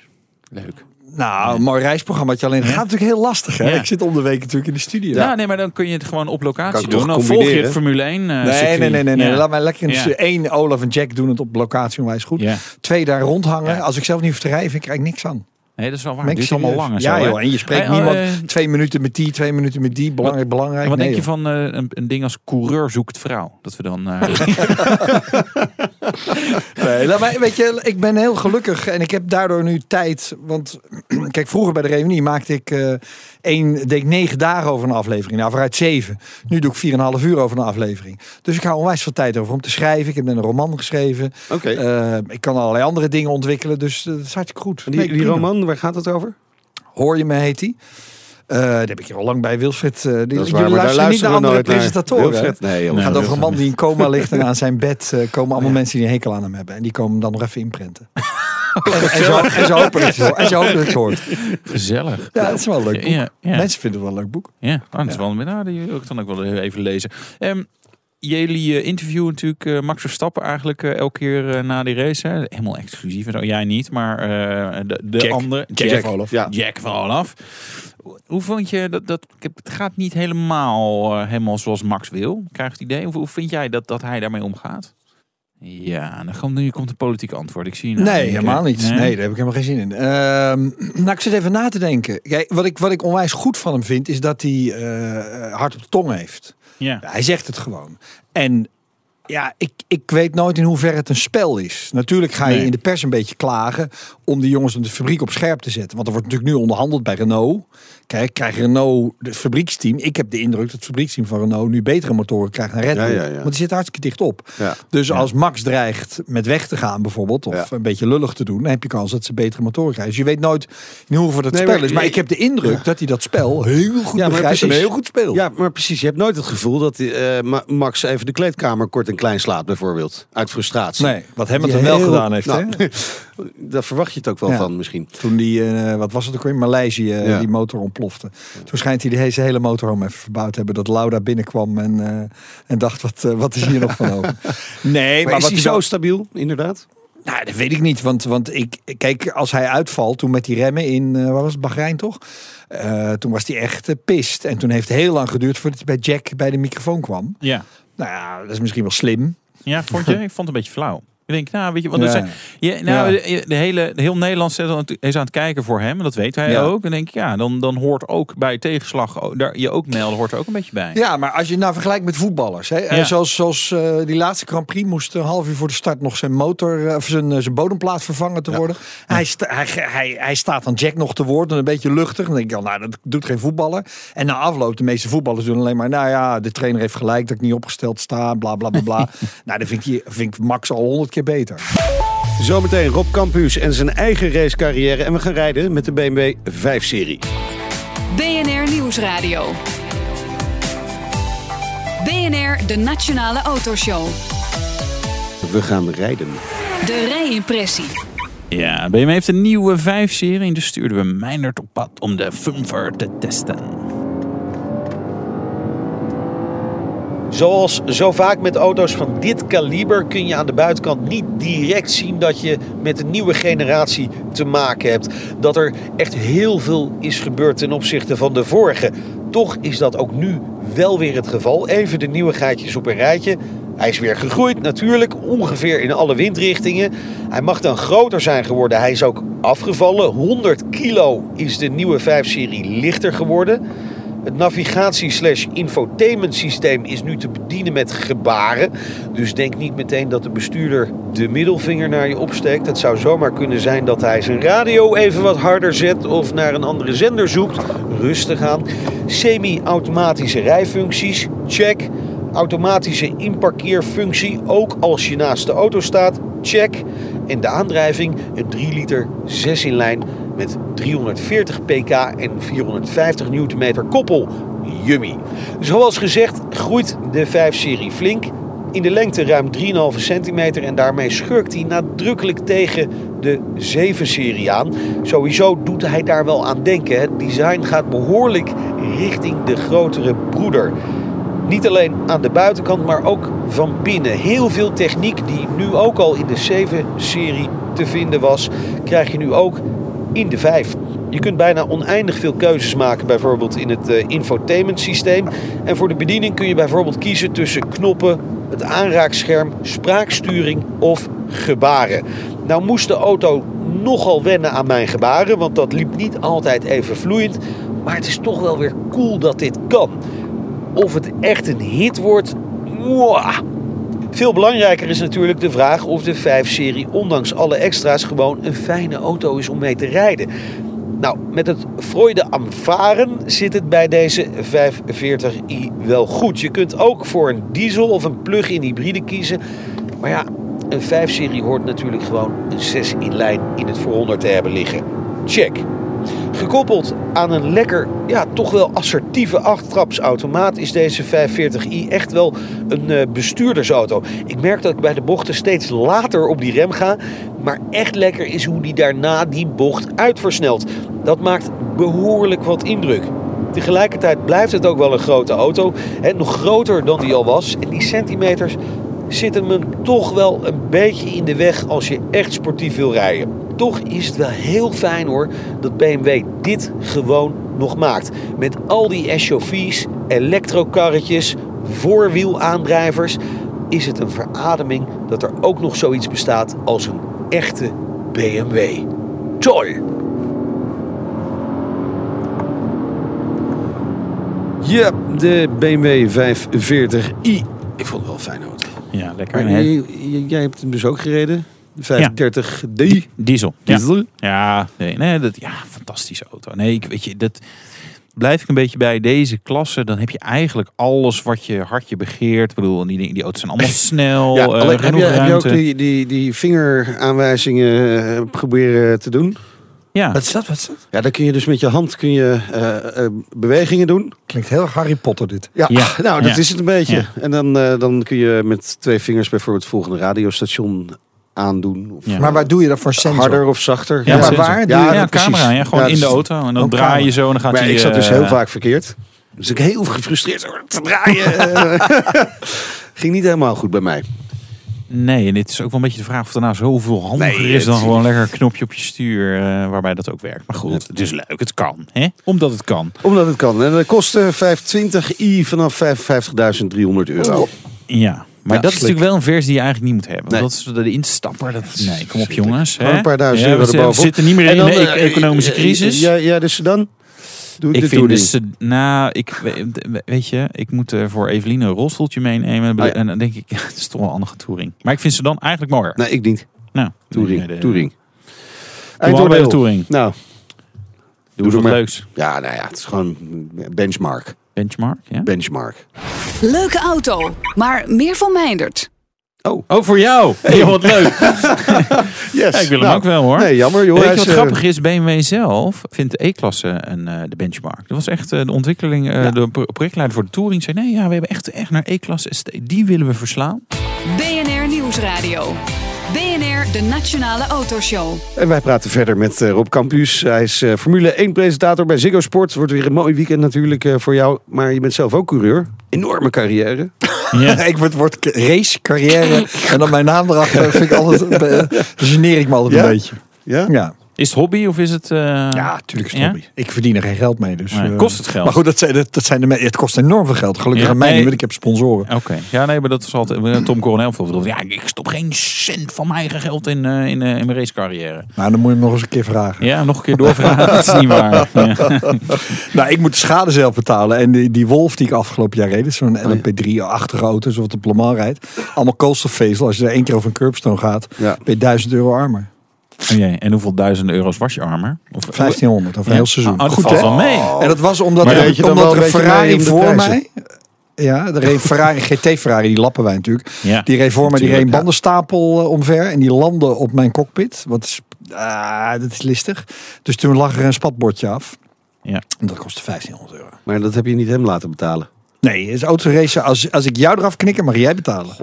Leuk. Nou, een mooi reisprogrammaatje. Alleen het gaat natuurlijk heel lastig. Hè? Ja. Ik zit om de week natuurlijk in de studio. Ja. nee, maar dan kun je het gewoon op locatie doen. toch Dan volg je het combineren? Formule 1 eh, Nee, nee, nee, nee, nee. Ja. Laat mij lekker in de. Eén, Olaf en Jack doen het op locatie onwijs goed. Ja. Twee, daar rondhangen. Ja. Als ik zelf niet hoef te rijden, vind ik eigenlijk niks aan. Nee, dat is wel waar. Duurt allemaal lang en Ja zo, joh, en je spreekt Hey, niemand. eh, twee minuten met die, twee minuten met die. Belangrijk, belangrijk. En wat Nee, denk je van eh, een, een ding als coureur zoekt vrouw? Dat we dan... eh, [laughs] [laughs] [laughs] Nee, laat mij- weet je, ik ben heel gelukkig en ik heb daardoor nu tijd. Want [clears throat] kijk, vroeger bij de reunie maakte ik eh één, deed ik negen dagen over een aflevering. Nou, vooruit zeven. Nu doe ik 4,5 uur over een aflevering. Dus ik hou onwijs veel tijd over om te schrijven. Ik heb net een roman geschreven. Oké. Eh, ik kan allerlei andere dingen ontwikkelen. Dus eh, dat is hartstikke goed. Die, Nee, die roman, waar gaat het over? Hoor je me, heet die. Eh daar heb ik hier al lang bij Wilfred. eh die, jullie luisteren niet naar andere naar. presentatoren. Wilfred? Nee. Het gaat over een man die in coma ligt en aan zijn bed eh, komen allemaal mensen die een hekel aan hem hebben. En die komen hem dan nog even inprenten. [laughs] en, en, zo, en, ze hopen dat je, het hoort. en ze hopen dat je het hoort. Gezellig. Ja, het is wel een leuk boek. Ja, ja. Mensen vinden het wel een leuk boek. Ja, oh, dat is wel een nou, die wil ik dan ook wel even lezen. Ehm, jullie interviewen natuurlijk Max Verstappen eigenlijk elke keer na die race. Hè? Helemaal exclusief. en zo. Jij niet, maar eh, de, de Jack. andere. Jack van Olaf. Ja. Jack van Olaf. Hoe vond je dat? dat het gaat niet helemaal, eh, helemaal zoals Max wil. Krijg je het idee? Hoe, hoe vind jij dat, dat hij daarmee omgaat? Ja, dan komt, nu komt een politiek antwoord. Ik zie nou Nee, helemaal niet. Nee? daar heb ik helemaal geen zin in. Ehm, [clears throat] nou, ik zit even na te denken. Kijk, wat, ik, wat ik onwijs goed van hem vind, is dat hij eh, hard op de tong heeft. Ja. Hij zegt het gewoon. En ja, ik, ik weet nooit in hoeverre het een spel is. Natuurlijk ga je Nee. in de pers een beetje klagen om die jongens in de fabriek op scherp te zetten. Want er wordt natuurlijk nu onderhandeld bij Renault. Kijk, krijgt Renault, het fabrieksteam. Ik heb de indruk dat het fabrieksteam van Renault nu betere motoren krijgt dan Red Bull. Ja, ja, ja. Want die zit hartstikke dicht op. Dus als Max dreigt met weg te gaan bijvoorbeeld, of een beetje lullig te doen, dan heb je kans dat ze betere motoren krijgen. Dus je weet nooit in hoeverre dat Nee, spel maar- is. Maar ik heb de indruk dat hij dat spel heel goed Ja, maar begrijpt en heel goed speelt. Ja, maar precies. Je hebt nooit het gevoel dat Ma- Max even de kleedkamer kort en klein slaat, bijvoorbeeld. Uit frustratie. Nee, wat Hamilton Die wel heel- gedaan heeft. Nou, hè? [laughs] Daar verwacht je het ook wel van misschien. Toen die, eh, wat was het ook weer, Maleisië, eh, die motor ontplofte. Toen schijnt hij de hele, motorhome even verbouwd te hebben. Dat Lauda binnenkwam en, eh, en dacht, wat, eh, wat is hier nog van over? [laughs] Nee, Maar, is wat hij zo stabiel, inderdaad? Nou, dat weet ik niet. Want, want ik, kijk, als hij uitvalt toen met die remmen in, eh waar was het, Bahrein toch? Eh, toen was hij echt pist. En toen heeft het heel lang geduurd voordat hij bij Jack bij de microfoon kwam. Ja. Nou ja, dat is misschien wel slim. Ja, vond je? Ik vond het een beetje flauw. Ik denk, nou, weet je, want Ja. dat zijn, ja, nou, Ja. de, de hele, de heel Nederland zit aan het- is aan het kijken voor hem. En dat weet hij Ja. ook. En denk ik, ja, dan, dan hoort ook bij tegenslag, daar, je ook melden, hoort er ook een beetje bij. Ja, maar als je nou vergelijkt met voetballers. Hè, eh. Zoals, zoals eh, die laatste Grand Prix moest een half uur voor de start nog zijn motor, eh, of zijn, zijn bodemplaat vervangen te worden. Hij, sta- hij, hij, hij staat dan Jack nog te woord en een beetje luchtig. Dan denk ik, al, nou, dat doet geen voetballer. En na afloop, de meeste voetballers doen alleen maar, nou ja, de trainer heeft gelijk dat ik niet opgesteld sta, bla bla bla bla. [laughs] nou, dat vind ik, vind ik Max al honderd keer beter. Zometeen Rob Campus en zijn eigen racecarrière. En we gaan rijden met de BMW 5-serie. BNR Nieuwsradio. BNR, de Nationale Autoshow. We gaan rijden. De rijimpressie. Ja, BMW heeft een nieuwe 5-serie. En dus stuurden we Meindert op pad om de Fumver te testen. Zoals zo vaak met auto's van dit kaliber kun je aan de buitenkant niet direct zien dat je met een nieuwe generatie te maken hebt. Dat er echt heel veel is gebeurd ten opzichte van de vorige. Toch is dat ook nu wel weer het geval. Even de nieuwigheidjes op een rijtje. Hij is weer gegroeid natuurlijk, ongeveer in alle windrichtingen. Hij mag dan groter zijn geworden. Hij is ook afgevallen. 100 kilo is de nieuwe 5-serie lichter geworden. Het navigatie-slash-infotainment systeem is nu te bedienen met gebaren. Dus denk niet meteen dat de bestuurder de middelvinger naar je opsteekt. Het zou zomaar kunnen zijn dat hij zijn radio even wat harder zet of naar een andere zender zoekt. Rustig aan. Semi-automatische rijfuncties, check. Automatische inparkeerfunctie, ook als je naast de auto staat, check. En de aandrijving, een 3 liter 6 in lijn met 340 pk en 450 Nm koppel. Yummy. Zoals gezegd groeit de 5-serie flink. In de lengte ruim 3,5 centimeter en daarmee schurkt hij nadrukkelijk tegen de 7-serie aan. Sowieso doet hij daar wel aan denken. Het design gaat behoorlijk richting de grotere broeder. Niet alleen aan de buitenkant, maar ook van binnen. Heel veel techniek die nu ook al in de 7-serie te vinden was, krijg je nu ook in de 5. Je kunt bijna oneindig veel keuzes maken, bijvoorbeeld in het eh, infotainment systeem. En voor de bediening kun je bijvoorbeeld kiezen tussen knoppen, het aanraakscherm, spraaksturing of gebaren. Nou moest de auto nogal wennen aan mijn gebaren, want dat liep niet altijd even vloeiend. Maar het is toch wel weer cool dat dit kan. Of het echt een hit wordt, mwah. Veel belangrijker is natuurlijk de vraag of de 5-serie ondanks alle extra's gewoon een fijne auto is om mee te rijden. Nou, met het Freude am Varen zit het bij deze 540i wel goed. Je kunt ook voor een diesel of een plug-in hybride kiezen. Maar ja, een 5-serie hoort natuurlijk gewoon een 6 in lijn in het vooronder te hebben liggen. Check. Gekoppeld aan een lekker, ja, toch wel assertieve achttrapsautomaat is deze 540i echt wel een eh, bestuurdersauto. Ik merk dat ik bij de bochten steeds later op die rem ga, maar echt lekker is hoe die daarna die bocht uitversnelt. Dat maakt behoorlijk wat indruk. Tegelijkertijd blijft het ook wel een grote auto, hè, nog groter dan die al was. En die centimeters zitten me toch wel een beetje in de weg als je echt sportief wil rijden. Toch is het wel heel fijn hoor dat BMW dit gewoon nog maakt. Met al die SUV's, elektrokarretjes, voorwielaandrijvers is het een verademing dat er ook nog zoiets bestaat als een echte BMW. Toll! Ja, de BMW 540i. Ik vond het wel een fijne auto. Ja, lekker. Maar Nee, jij, jij- jij hebt hem dus ook gereden? De 530D. Diesel. Diesel? Ja, ja, nee, nee, dat, ja, fantastische auto. Nee, ik, weet je, dat blijf ik een beetje bij deze klasse. Dan heb je eigenlijk alles wat je hartje begeert. Ik bedoel, die, die auto's zijn allemaal [laughs] snel. Ja, eh, alleen, heb, je, heb je ook die, die, die vingeraanwijzingen eh, proberen te doen? Ja, Wat is dat? Wat is dat? Ja, dan kun je dus met je hand kun je, eh, eh, bewegingen doen. Klinkt heel erg Harry Potter dit. Ja, Ja, [laughs] nou, dat ja. is het een beetje. Ja. En dan, eh, dan kun je met twee vingers bijvoorbeeld het volgende radiostation aandoen. Of Ja. Maar waar doe je dat voor sensor? harder of zachter. Ja, maar waar? Ja, Doe je- ja, precies. camera. Ja, gewoon Ja, in de auto. En dan draai je zo en dan gaat Maar hij... ik zat dus eh, heel vaak verkeerd. Dus ik heel gefrustreerd te draaien. eh. [laughs] Ging niet helemaal goed bij mij. Nee, en dit is ook wel een beetje de vraag of er nou zoveel handiger Nee, is dan gewoon lekker een knopje op je stuur eh, waarbij dat ook werkt. Maar goed, het is leuk, het kan. Hè? Omdat het kan. Omdat het kan. En dat kostte 520i vanaf 55.300 euro. Ja, maar Ja, dat is natuurlijk wel een versie die je eigenlijk niet moet hebben. Nee. Dat is de instapper. Dat, nee, kom op jongens. Hè? een paar duizend Ja, euro we, erbovenop. We zitten niet meer in dan, een e- eh, economische eh, crisis. Ja, ja dus dan? Doe ik de vind touring. dus, eh, nou, ik, we- weet je, ik moet eh, voor Eveline een rolstoeltje meenemen. Oh ja. En dan denk ik, ja, [laughs] het is toch wel een andere touring. Maar ik vind ze dan eigenlijk mooier. Nee, ik niet. Nou, Touring. nee, de- touring. Doe bij de touring. Nou, Doe wat maar. leuks. ja, nou ja, het is gewoon benchmark. Benchmark, ja? Benchmark. Leuke auto, maar meer van Meindert. Oh, Oh, voor jou. Heel wat leuk. [laughs] yes. Ja, ik wil hem Nou, ook wel hoor. Nee, jammer joh. Weet je wat is, eh, grappig is? BMW zelf vindt de E-klasse een, eh, de benchmark. Dat was echt eh, de ontwikkeling. eh, De pro- projectleider voor de Touring zei: nee, ja, we hebben echt, echt naar E-klasse. Die willen we verslaan. BNR Nieuwsradio. BNR, de Nationale Autoshow. En wij praten verder met eh, Rob Campus. Hij is eh, Formule 1 presentator bij Ziggo Sport. Wordt weer een mooi weekend natuurlijk eh, voor jou. Maar je bent zelf ook coureur. Enorme carrière. Ja. [laughs] ik word, word race, carrière en dan mijn naam erachter. Vind ik altijd, [laughs] geneer ik me altijd Ja? een beetje. Ja? Ja. Is het hobby of is het... eh, Ja, natuurlijk is het Ja? hobby. Ik verdien er geen geld mee. Dus, Nee, eh, kost het geld? Maar goed, dat zijn, de- dat zijn de, me- het kost enorm veel geld. Gelukkig Ja, aan mij nee. niet, want ik heb sponsoren. Oké, ja, nee, maar dat is altijd. eh, Tom Coronel bijvoorbeeld. Ja, ik stop geen cent van mijn eigen geld in, eh, in, in mijn racecarrière. Nou, dan moet je hem nog eens een keer vragen. Ja, nog een keer doorvragen. dat is niet waar. [laughs] Ja. Nou, ik moet de schade zelf betalen. En die, die Wolf die ik afgelopen jaar reed, is zo'n LMP3-achtige auto, zoals op Le Mans rijdt. Allemaal koolstofvezel. Als je er één keer over een curbstone gaat, Ja. ben je 1000 euro armer. Oh jee, en hoeveel duizenden euro's was je armer? Of, 1500 over een heel seizoen. Oh, dat Goed, valt wel mee. En dat was omdat, Maar er, weet je dan omdat wel er een een beetje Ferrari om de voor prijzen? mij... Ja, er reed een Ferrari, GT Ferrari, die lappen wij natuurlijk. Ja, Die reed voor mij, die reed een natuurlijk, bandenstapel eh, omver. En die landde op mijn cockpit. Wat is, ah, dat is listig. Dus toen lag er een spatbordje af. Ja. En dat kostte 1500 euro. Maar dat heb je niet hem laten betalen. Nee, is autoracen. Als, als ik jou eraf knikken, mag jij betalen.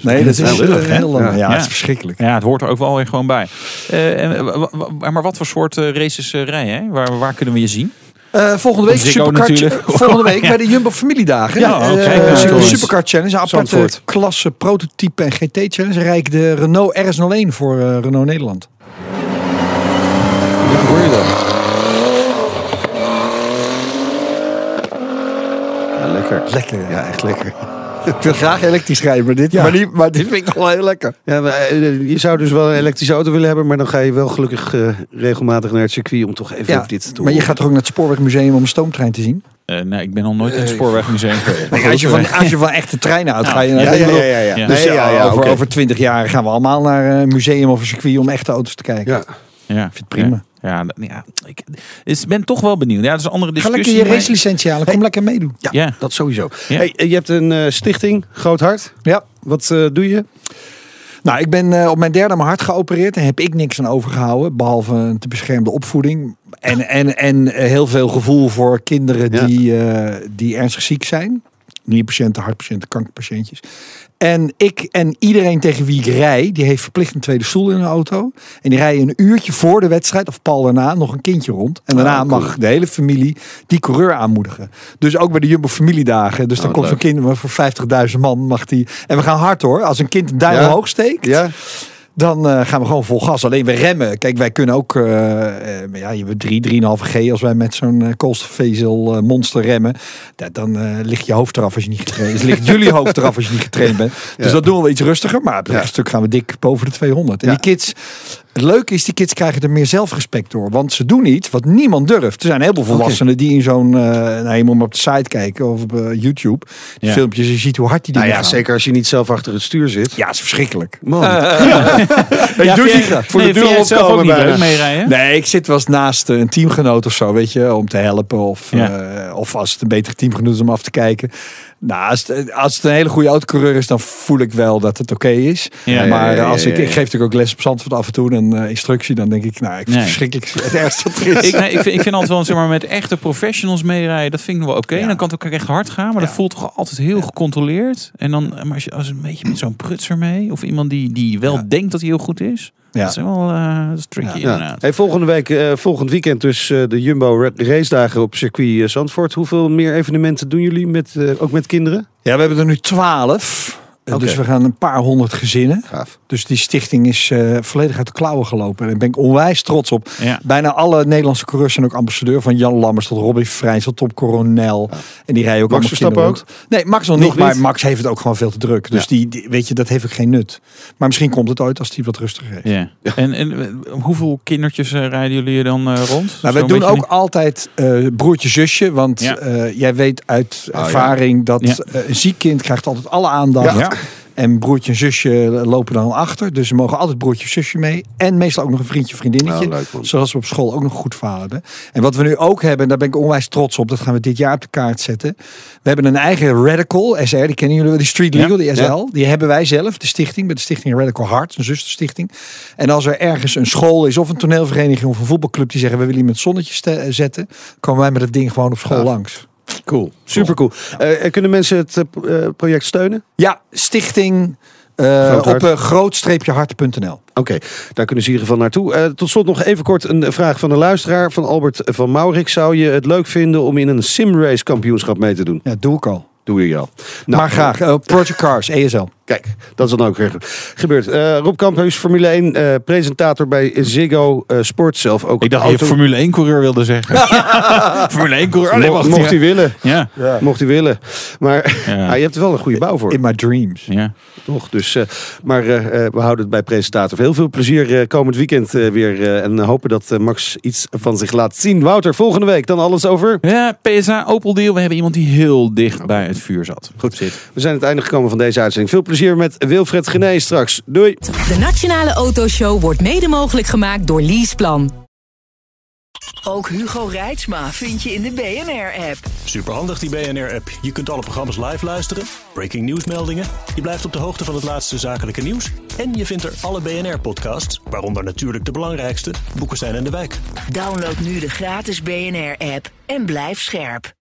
nee, dat is heel heel, lullig, hè? heel lang. Ja, Ja. het is verschrikkelijk. Ja, het hoort er ook wel weer gewoon bij. Eh, en, wa- maar wat voor soort eh, races eh, rij je? Waar, waar kunnen we je zien? Eh, volgende week Supercar [laughs] volgende week [laughs] Ja. bij de Jumbo Familiedagen. Ja, Eh, oké. eh, Ja, de cool. Supercar Challenge, een aparte Zandvoort. klasse prototype en GT Challenge. Rijk de Renault RS01 voor eh, Renault Nederland. Wat hoor je dan? Ja, lekker. Lekker. Ja, echt lekker. [laughs] Ik wil graag elektrisch rijden, maar dit, maar, die, maar dit [laughs] vind ik nog wel heel lekker. Ja, maar, eh, je zou dus wel een elektrische auto willen hebben, maar dan ga je wel gelukkig eh, regelmatig naar het circuit om toch even Ja, dit te maar je gaat toch ook naar het Spoorwegmuseum om een stoomtrein te zien? Eh, nee, ik ben nog nooit in het spoorwegmuseum geweest. Nee, als, je van, [laughs] als je van echte treinen houdt, ga je naar Ja, ja, ja, ja, ja. Ja. Dus Nee, ja, ja, over, oké. over 20 jaar gaan we allemaal naar een museum of een circuit om echte auto's te kijken. Ja. Ja, vind het prima. Ja, ja, ik is, ben toch wel benieuwd. Ja, dat is een andere Ga discussie. lekker je maar- racelicentie halen. Kom lekker meedoen. Ja, Ja. dat sowieso. Ja. Hey, je hebt een eh, stichting, Groot Hart. Ja. Wat eh, doe je? Nou, ik ben eh, op mijn derde mijn hart geopereerd. Daar heb ik niks aan overgehouden. Behalve een te beschermde opvoeding. En, en, en heel veel gevoel voor kinderen Ja. die, eh, die ernstig ziek zijn. Nierpatiënten, hartpatiënten, kankerpatiëntjes. En ik en iedereen tegen wie ik rij, die heeft verplicht een tweede stoel in een auto. En die rijden een uurtje voor de wedstrijd, of pal daarna, nog een kindje rond. En daarna Oh, cool. mag de hele familie die coureur aanmoedigen. Dus ook bij de Jumbo familiedagen. Dus dan Oh, komt zo'n kind voor 50.000 man. Mag die... En we gaan hard hoor. Als een kind een duim Ja. omhoog steekt, Ja? Dan eh, gaan we gewoon vol gas. Alleen we remmen. Kijk, wij kunnen ook, eh, eh, ja, je hebt 3, 3,5 G als wij met zo'n koolstofvezel monster remmen. Da- dan ligt je hoofd eraf als je niet getraind bent. Dus ligt jullie hoofd eraf als je niet getraind bent. [laughs] Dus Ja. dat doen we iets rustiger. Maar op het Ja. stuk gaan we dik boven de 200. En die kids, het leuke is, die kids krijgen er meer zelfrespect door. Want ze doen iets wat niemand durft. Er zijn heel veel volwassenen die in zo'n, eh nou, je moet maar op de site kijken of op eh, YouTube. Die Ja. filmpjes, je ziet hoe hard die Nou dingen ja, gaan. zeker als je niet zelf achter het stuur zit. Ja, het is verschrikkelijk. Man. [laughs] Ja, doe vind die voor nee, de deur ook opkomen leuk meerijden? Nee, ik zit wel eens naast een teamgenoot of zo, weet je, om te helpen. Of, Ja. eh, of als het een betere teamgenoot is om af te kijken. Nou, als het, als het een hele goede autocoureur is, dan voel ik wel dat het oké is. Ja, maar ja, ja, als ik, ik geef natuurlijk ook les op Zandvoort af en toe, een eh, instructie, dan denk ik, nou, ik vind Nee. het verschrikkelijk het ergste wat er is. Ik, nee, ik, vind, ik vind altijd wel, zeg maar, met echte professionals meerijden, dat vind ik wel oké. Dan kan het ook echt hard gaan, maar dat voelt toch altijd heel gecontroleerd. En dan, maar als je als een beetje met zo'n prutser mee, of iemand die, die wel denkt dat hij heel goed is, Ja. dat is wel eh, dat is tricky Ja. inderdaad. Hey, volgende week, eh, volgend weekend dus eh, de Jumbo Ra- race dagen op circuit Zandvoort. Hoeveel meer evenementen doen jullie met, eh, ook met kinderen? Ja, we hebben er nu twaalf. Eh. Dus we gaan een paar honderd gezinnen. Gaaf. Dus die stichting is eh, volledig uit de klauwen gelopen. En daar ben ik onwijs trots op. Ja. Bijna alle Nederlandse coureurs zijn ook ambassadeur. Van Jan Lammers tot Robbie Freins tot Tom Coronel. En die rijden ook Max allemaal Verstappen kinderen rond. Nee, Max nog, Nog niet, Maar? Max heeft het ook gewoon veel te druk. Dus Ja. die, die- weet je, dat heeft ook geen nut. Maar misschien komt het ooit als hij wat rustiger heeft. Ja. En, en hoeveel kindertjes eh, rijden jullie dan eh, rond? Nou, wij doen ook altijd eh, broertje zusje. Want Ja. eh, jij weet uit ja. ervaring dat Ja. een ziek kind krijgt altijd alle aandacht. En broertje en zusje lopen dan achter. Dus ze mogen altijd broertje of zusje mee. En meestal ook nog een vriendje vriendinnetje. Nou, leuk. Zoals we op school ook nog goed verhaal hebben. En wat we nu ook hebben, en daar ben ik onwijs trots op. Dat gaan we dit jaar op de kaart zetten. We hebben een eigen Radical SR. Die kennen jullie wel. Die Street Legal, die SL. Die hebben wij zelf. De stichting. Met de stichting Radical Heart. Een zusterstichting. En als er ergens een school is of een toneelvereniging of een voetbalclub. Die zeggen we willen iemand zonnetje zetten. Komen wij met het ding gewoon op school langs. Cool. Super cool. Eh, kunnen mensen het eh, eh, project steunen? Ja, stichting eh, op uh, groot-hart.nl. Oké, daar kunnen ze in ieder geval naartoe. Eh, tot slot nog even kort een vraag van een luisteraar van Albert van Maurik. Zou je het leuk vinden om in een simrace kampioenschap mee te doen? Ja, doe ik al. Doe je al. Nou, maar graag. eh, Project Cars, ESL. Kijk, dat is dan ook weer gebeurd. Eh Rob Kamphuis, Formule 1, eh, presentator bij Ziggo eh, Sport zelf. Ook Ik dacht dat je Formule 1 coureur wilde zeggen. [laughs] Formule 1 coureur. Oh, nee, Mo- wacht. mocht ja. hij willen. Ja. Mocht hij willen. Maar Ja. [laughs] ah, je hebt er wel een goede bouw voor. In my dreams. Ja. Toch? Dus, eh, maar we houden het bij presentator. Heel veel plezier eh, komend weekend eh, weer. eh, en hopen dat Max iets van zich laat zien. Wouter, volgende week dan alles over. Ja, PSA Opel deal. We hebben iemand die heel dicht bij het vuur zat. Goed. We zijn aan het einde gekomen van deze uitzending. Veel plezier met Wilfred Gené straks. Doei. De Nationale Autoshow wordt mede mogelijk gemaakt door Leaseplan. Ook Hugo Reitsma vind je in de BNR-app. Superhandig die BNR-app. Je kunt alle programma's live luisteren, breaking nieuwsmeldingen. Je blijft op de hoogte van het laatste zakelijke nieuws. En je vindt er alle BNR-podcasts, waaronder natuurlijk de belangrijkste, Boeken zijn in de wijk. Download nu de gratis BNR-app en blijf scherp.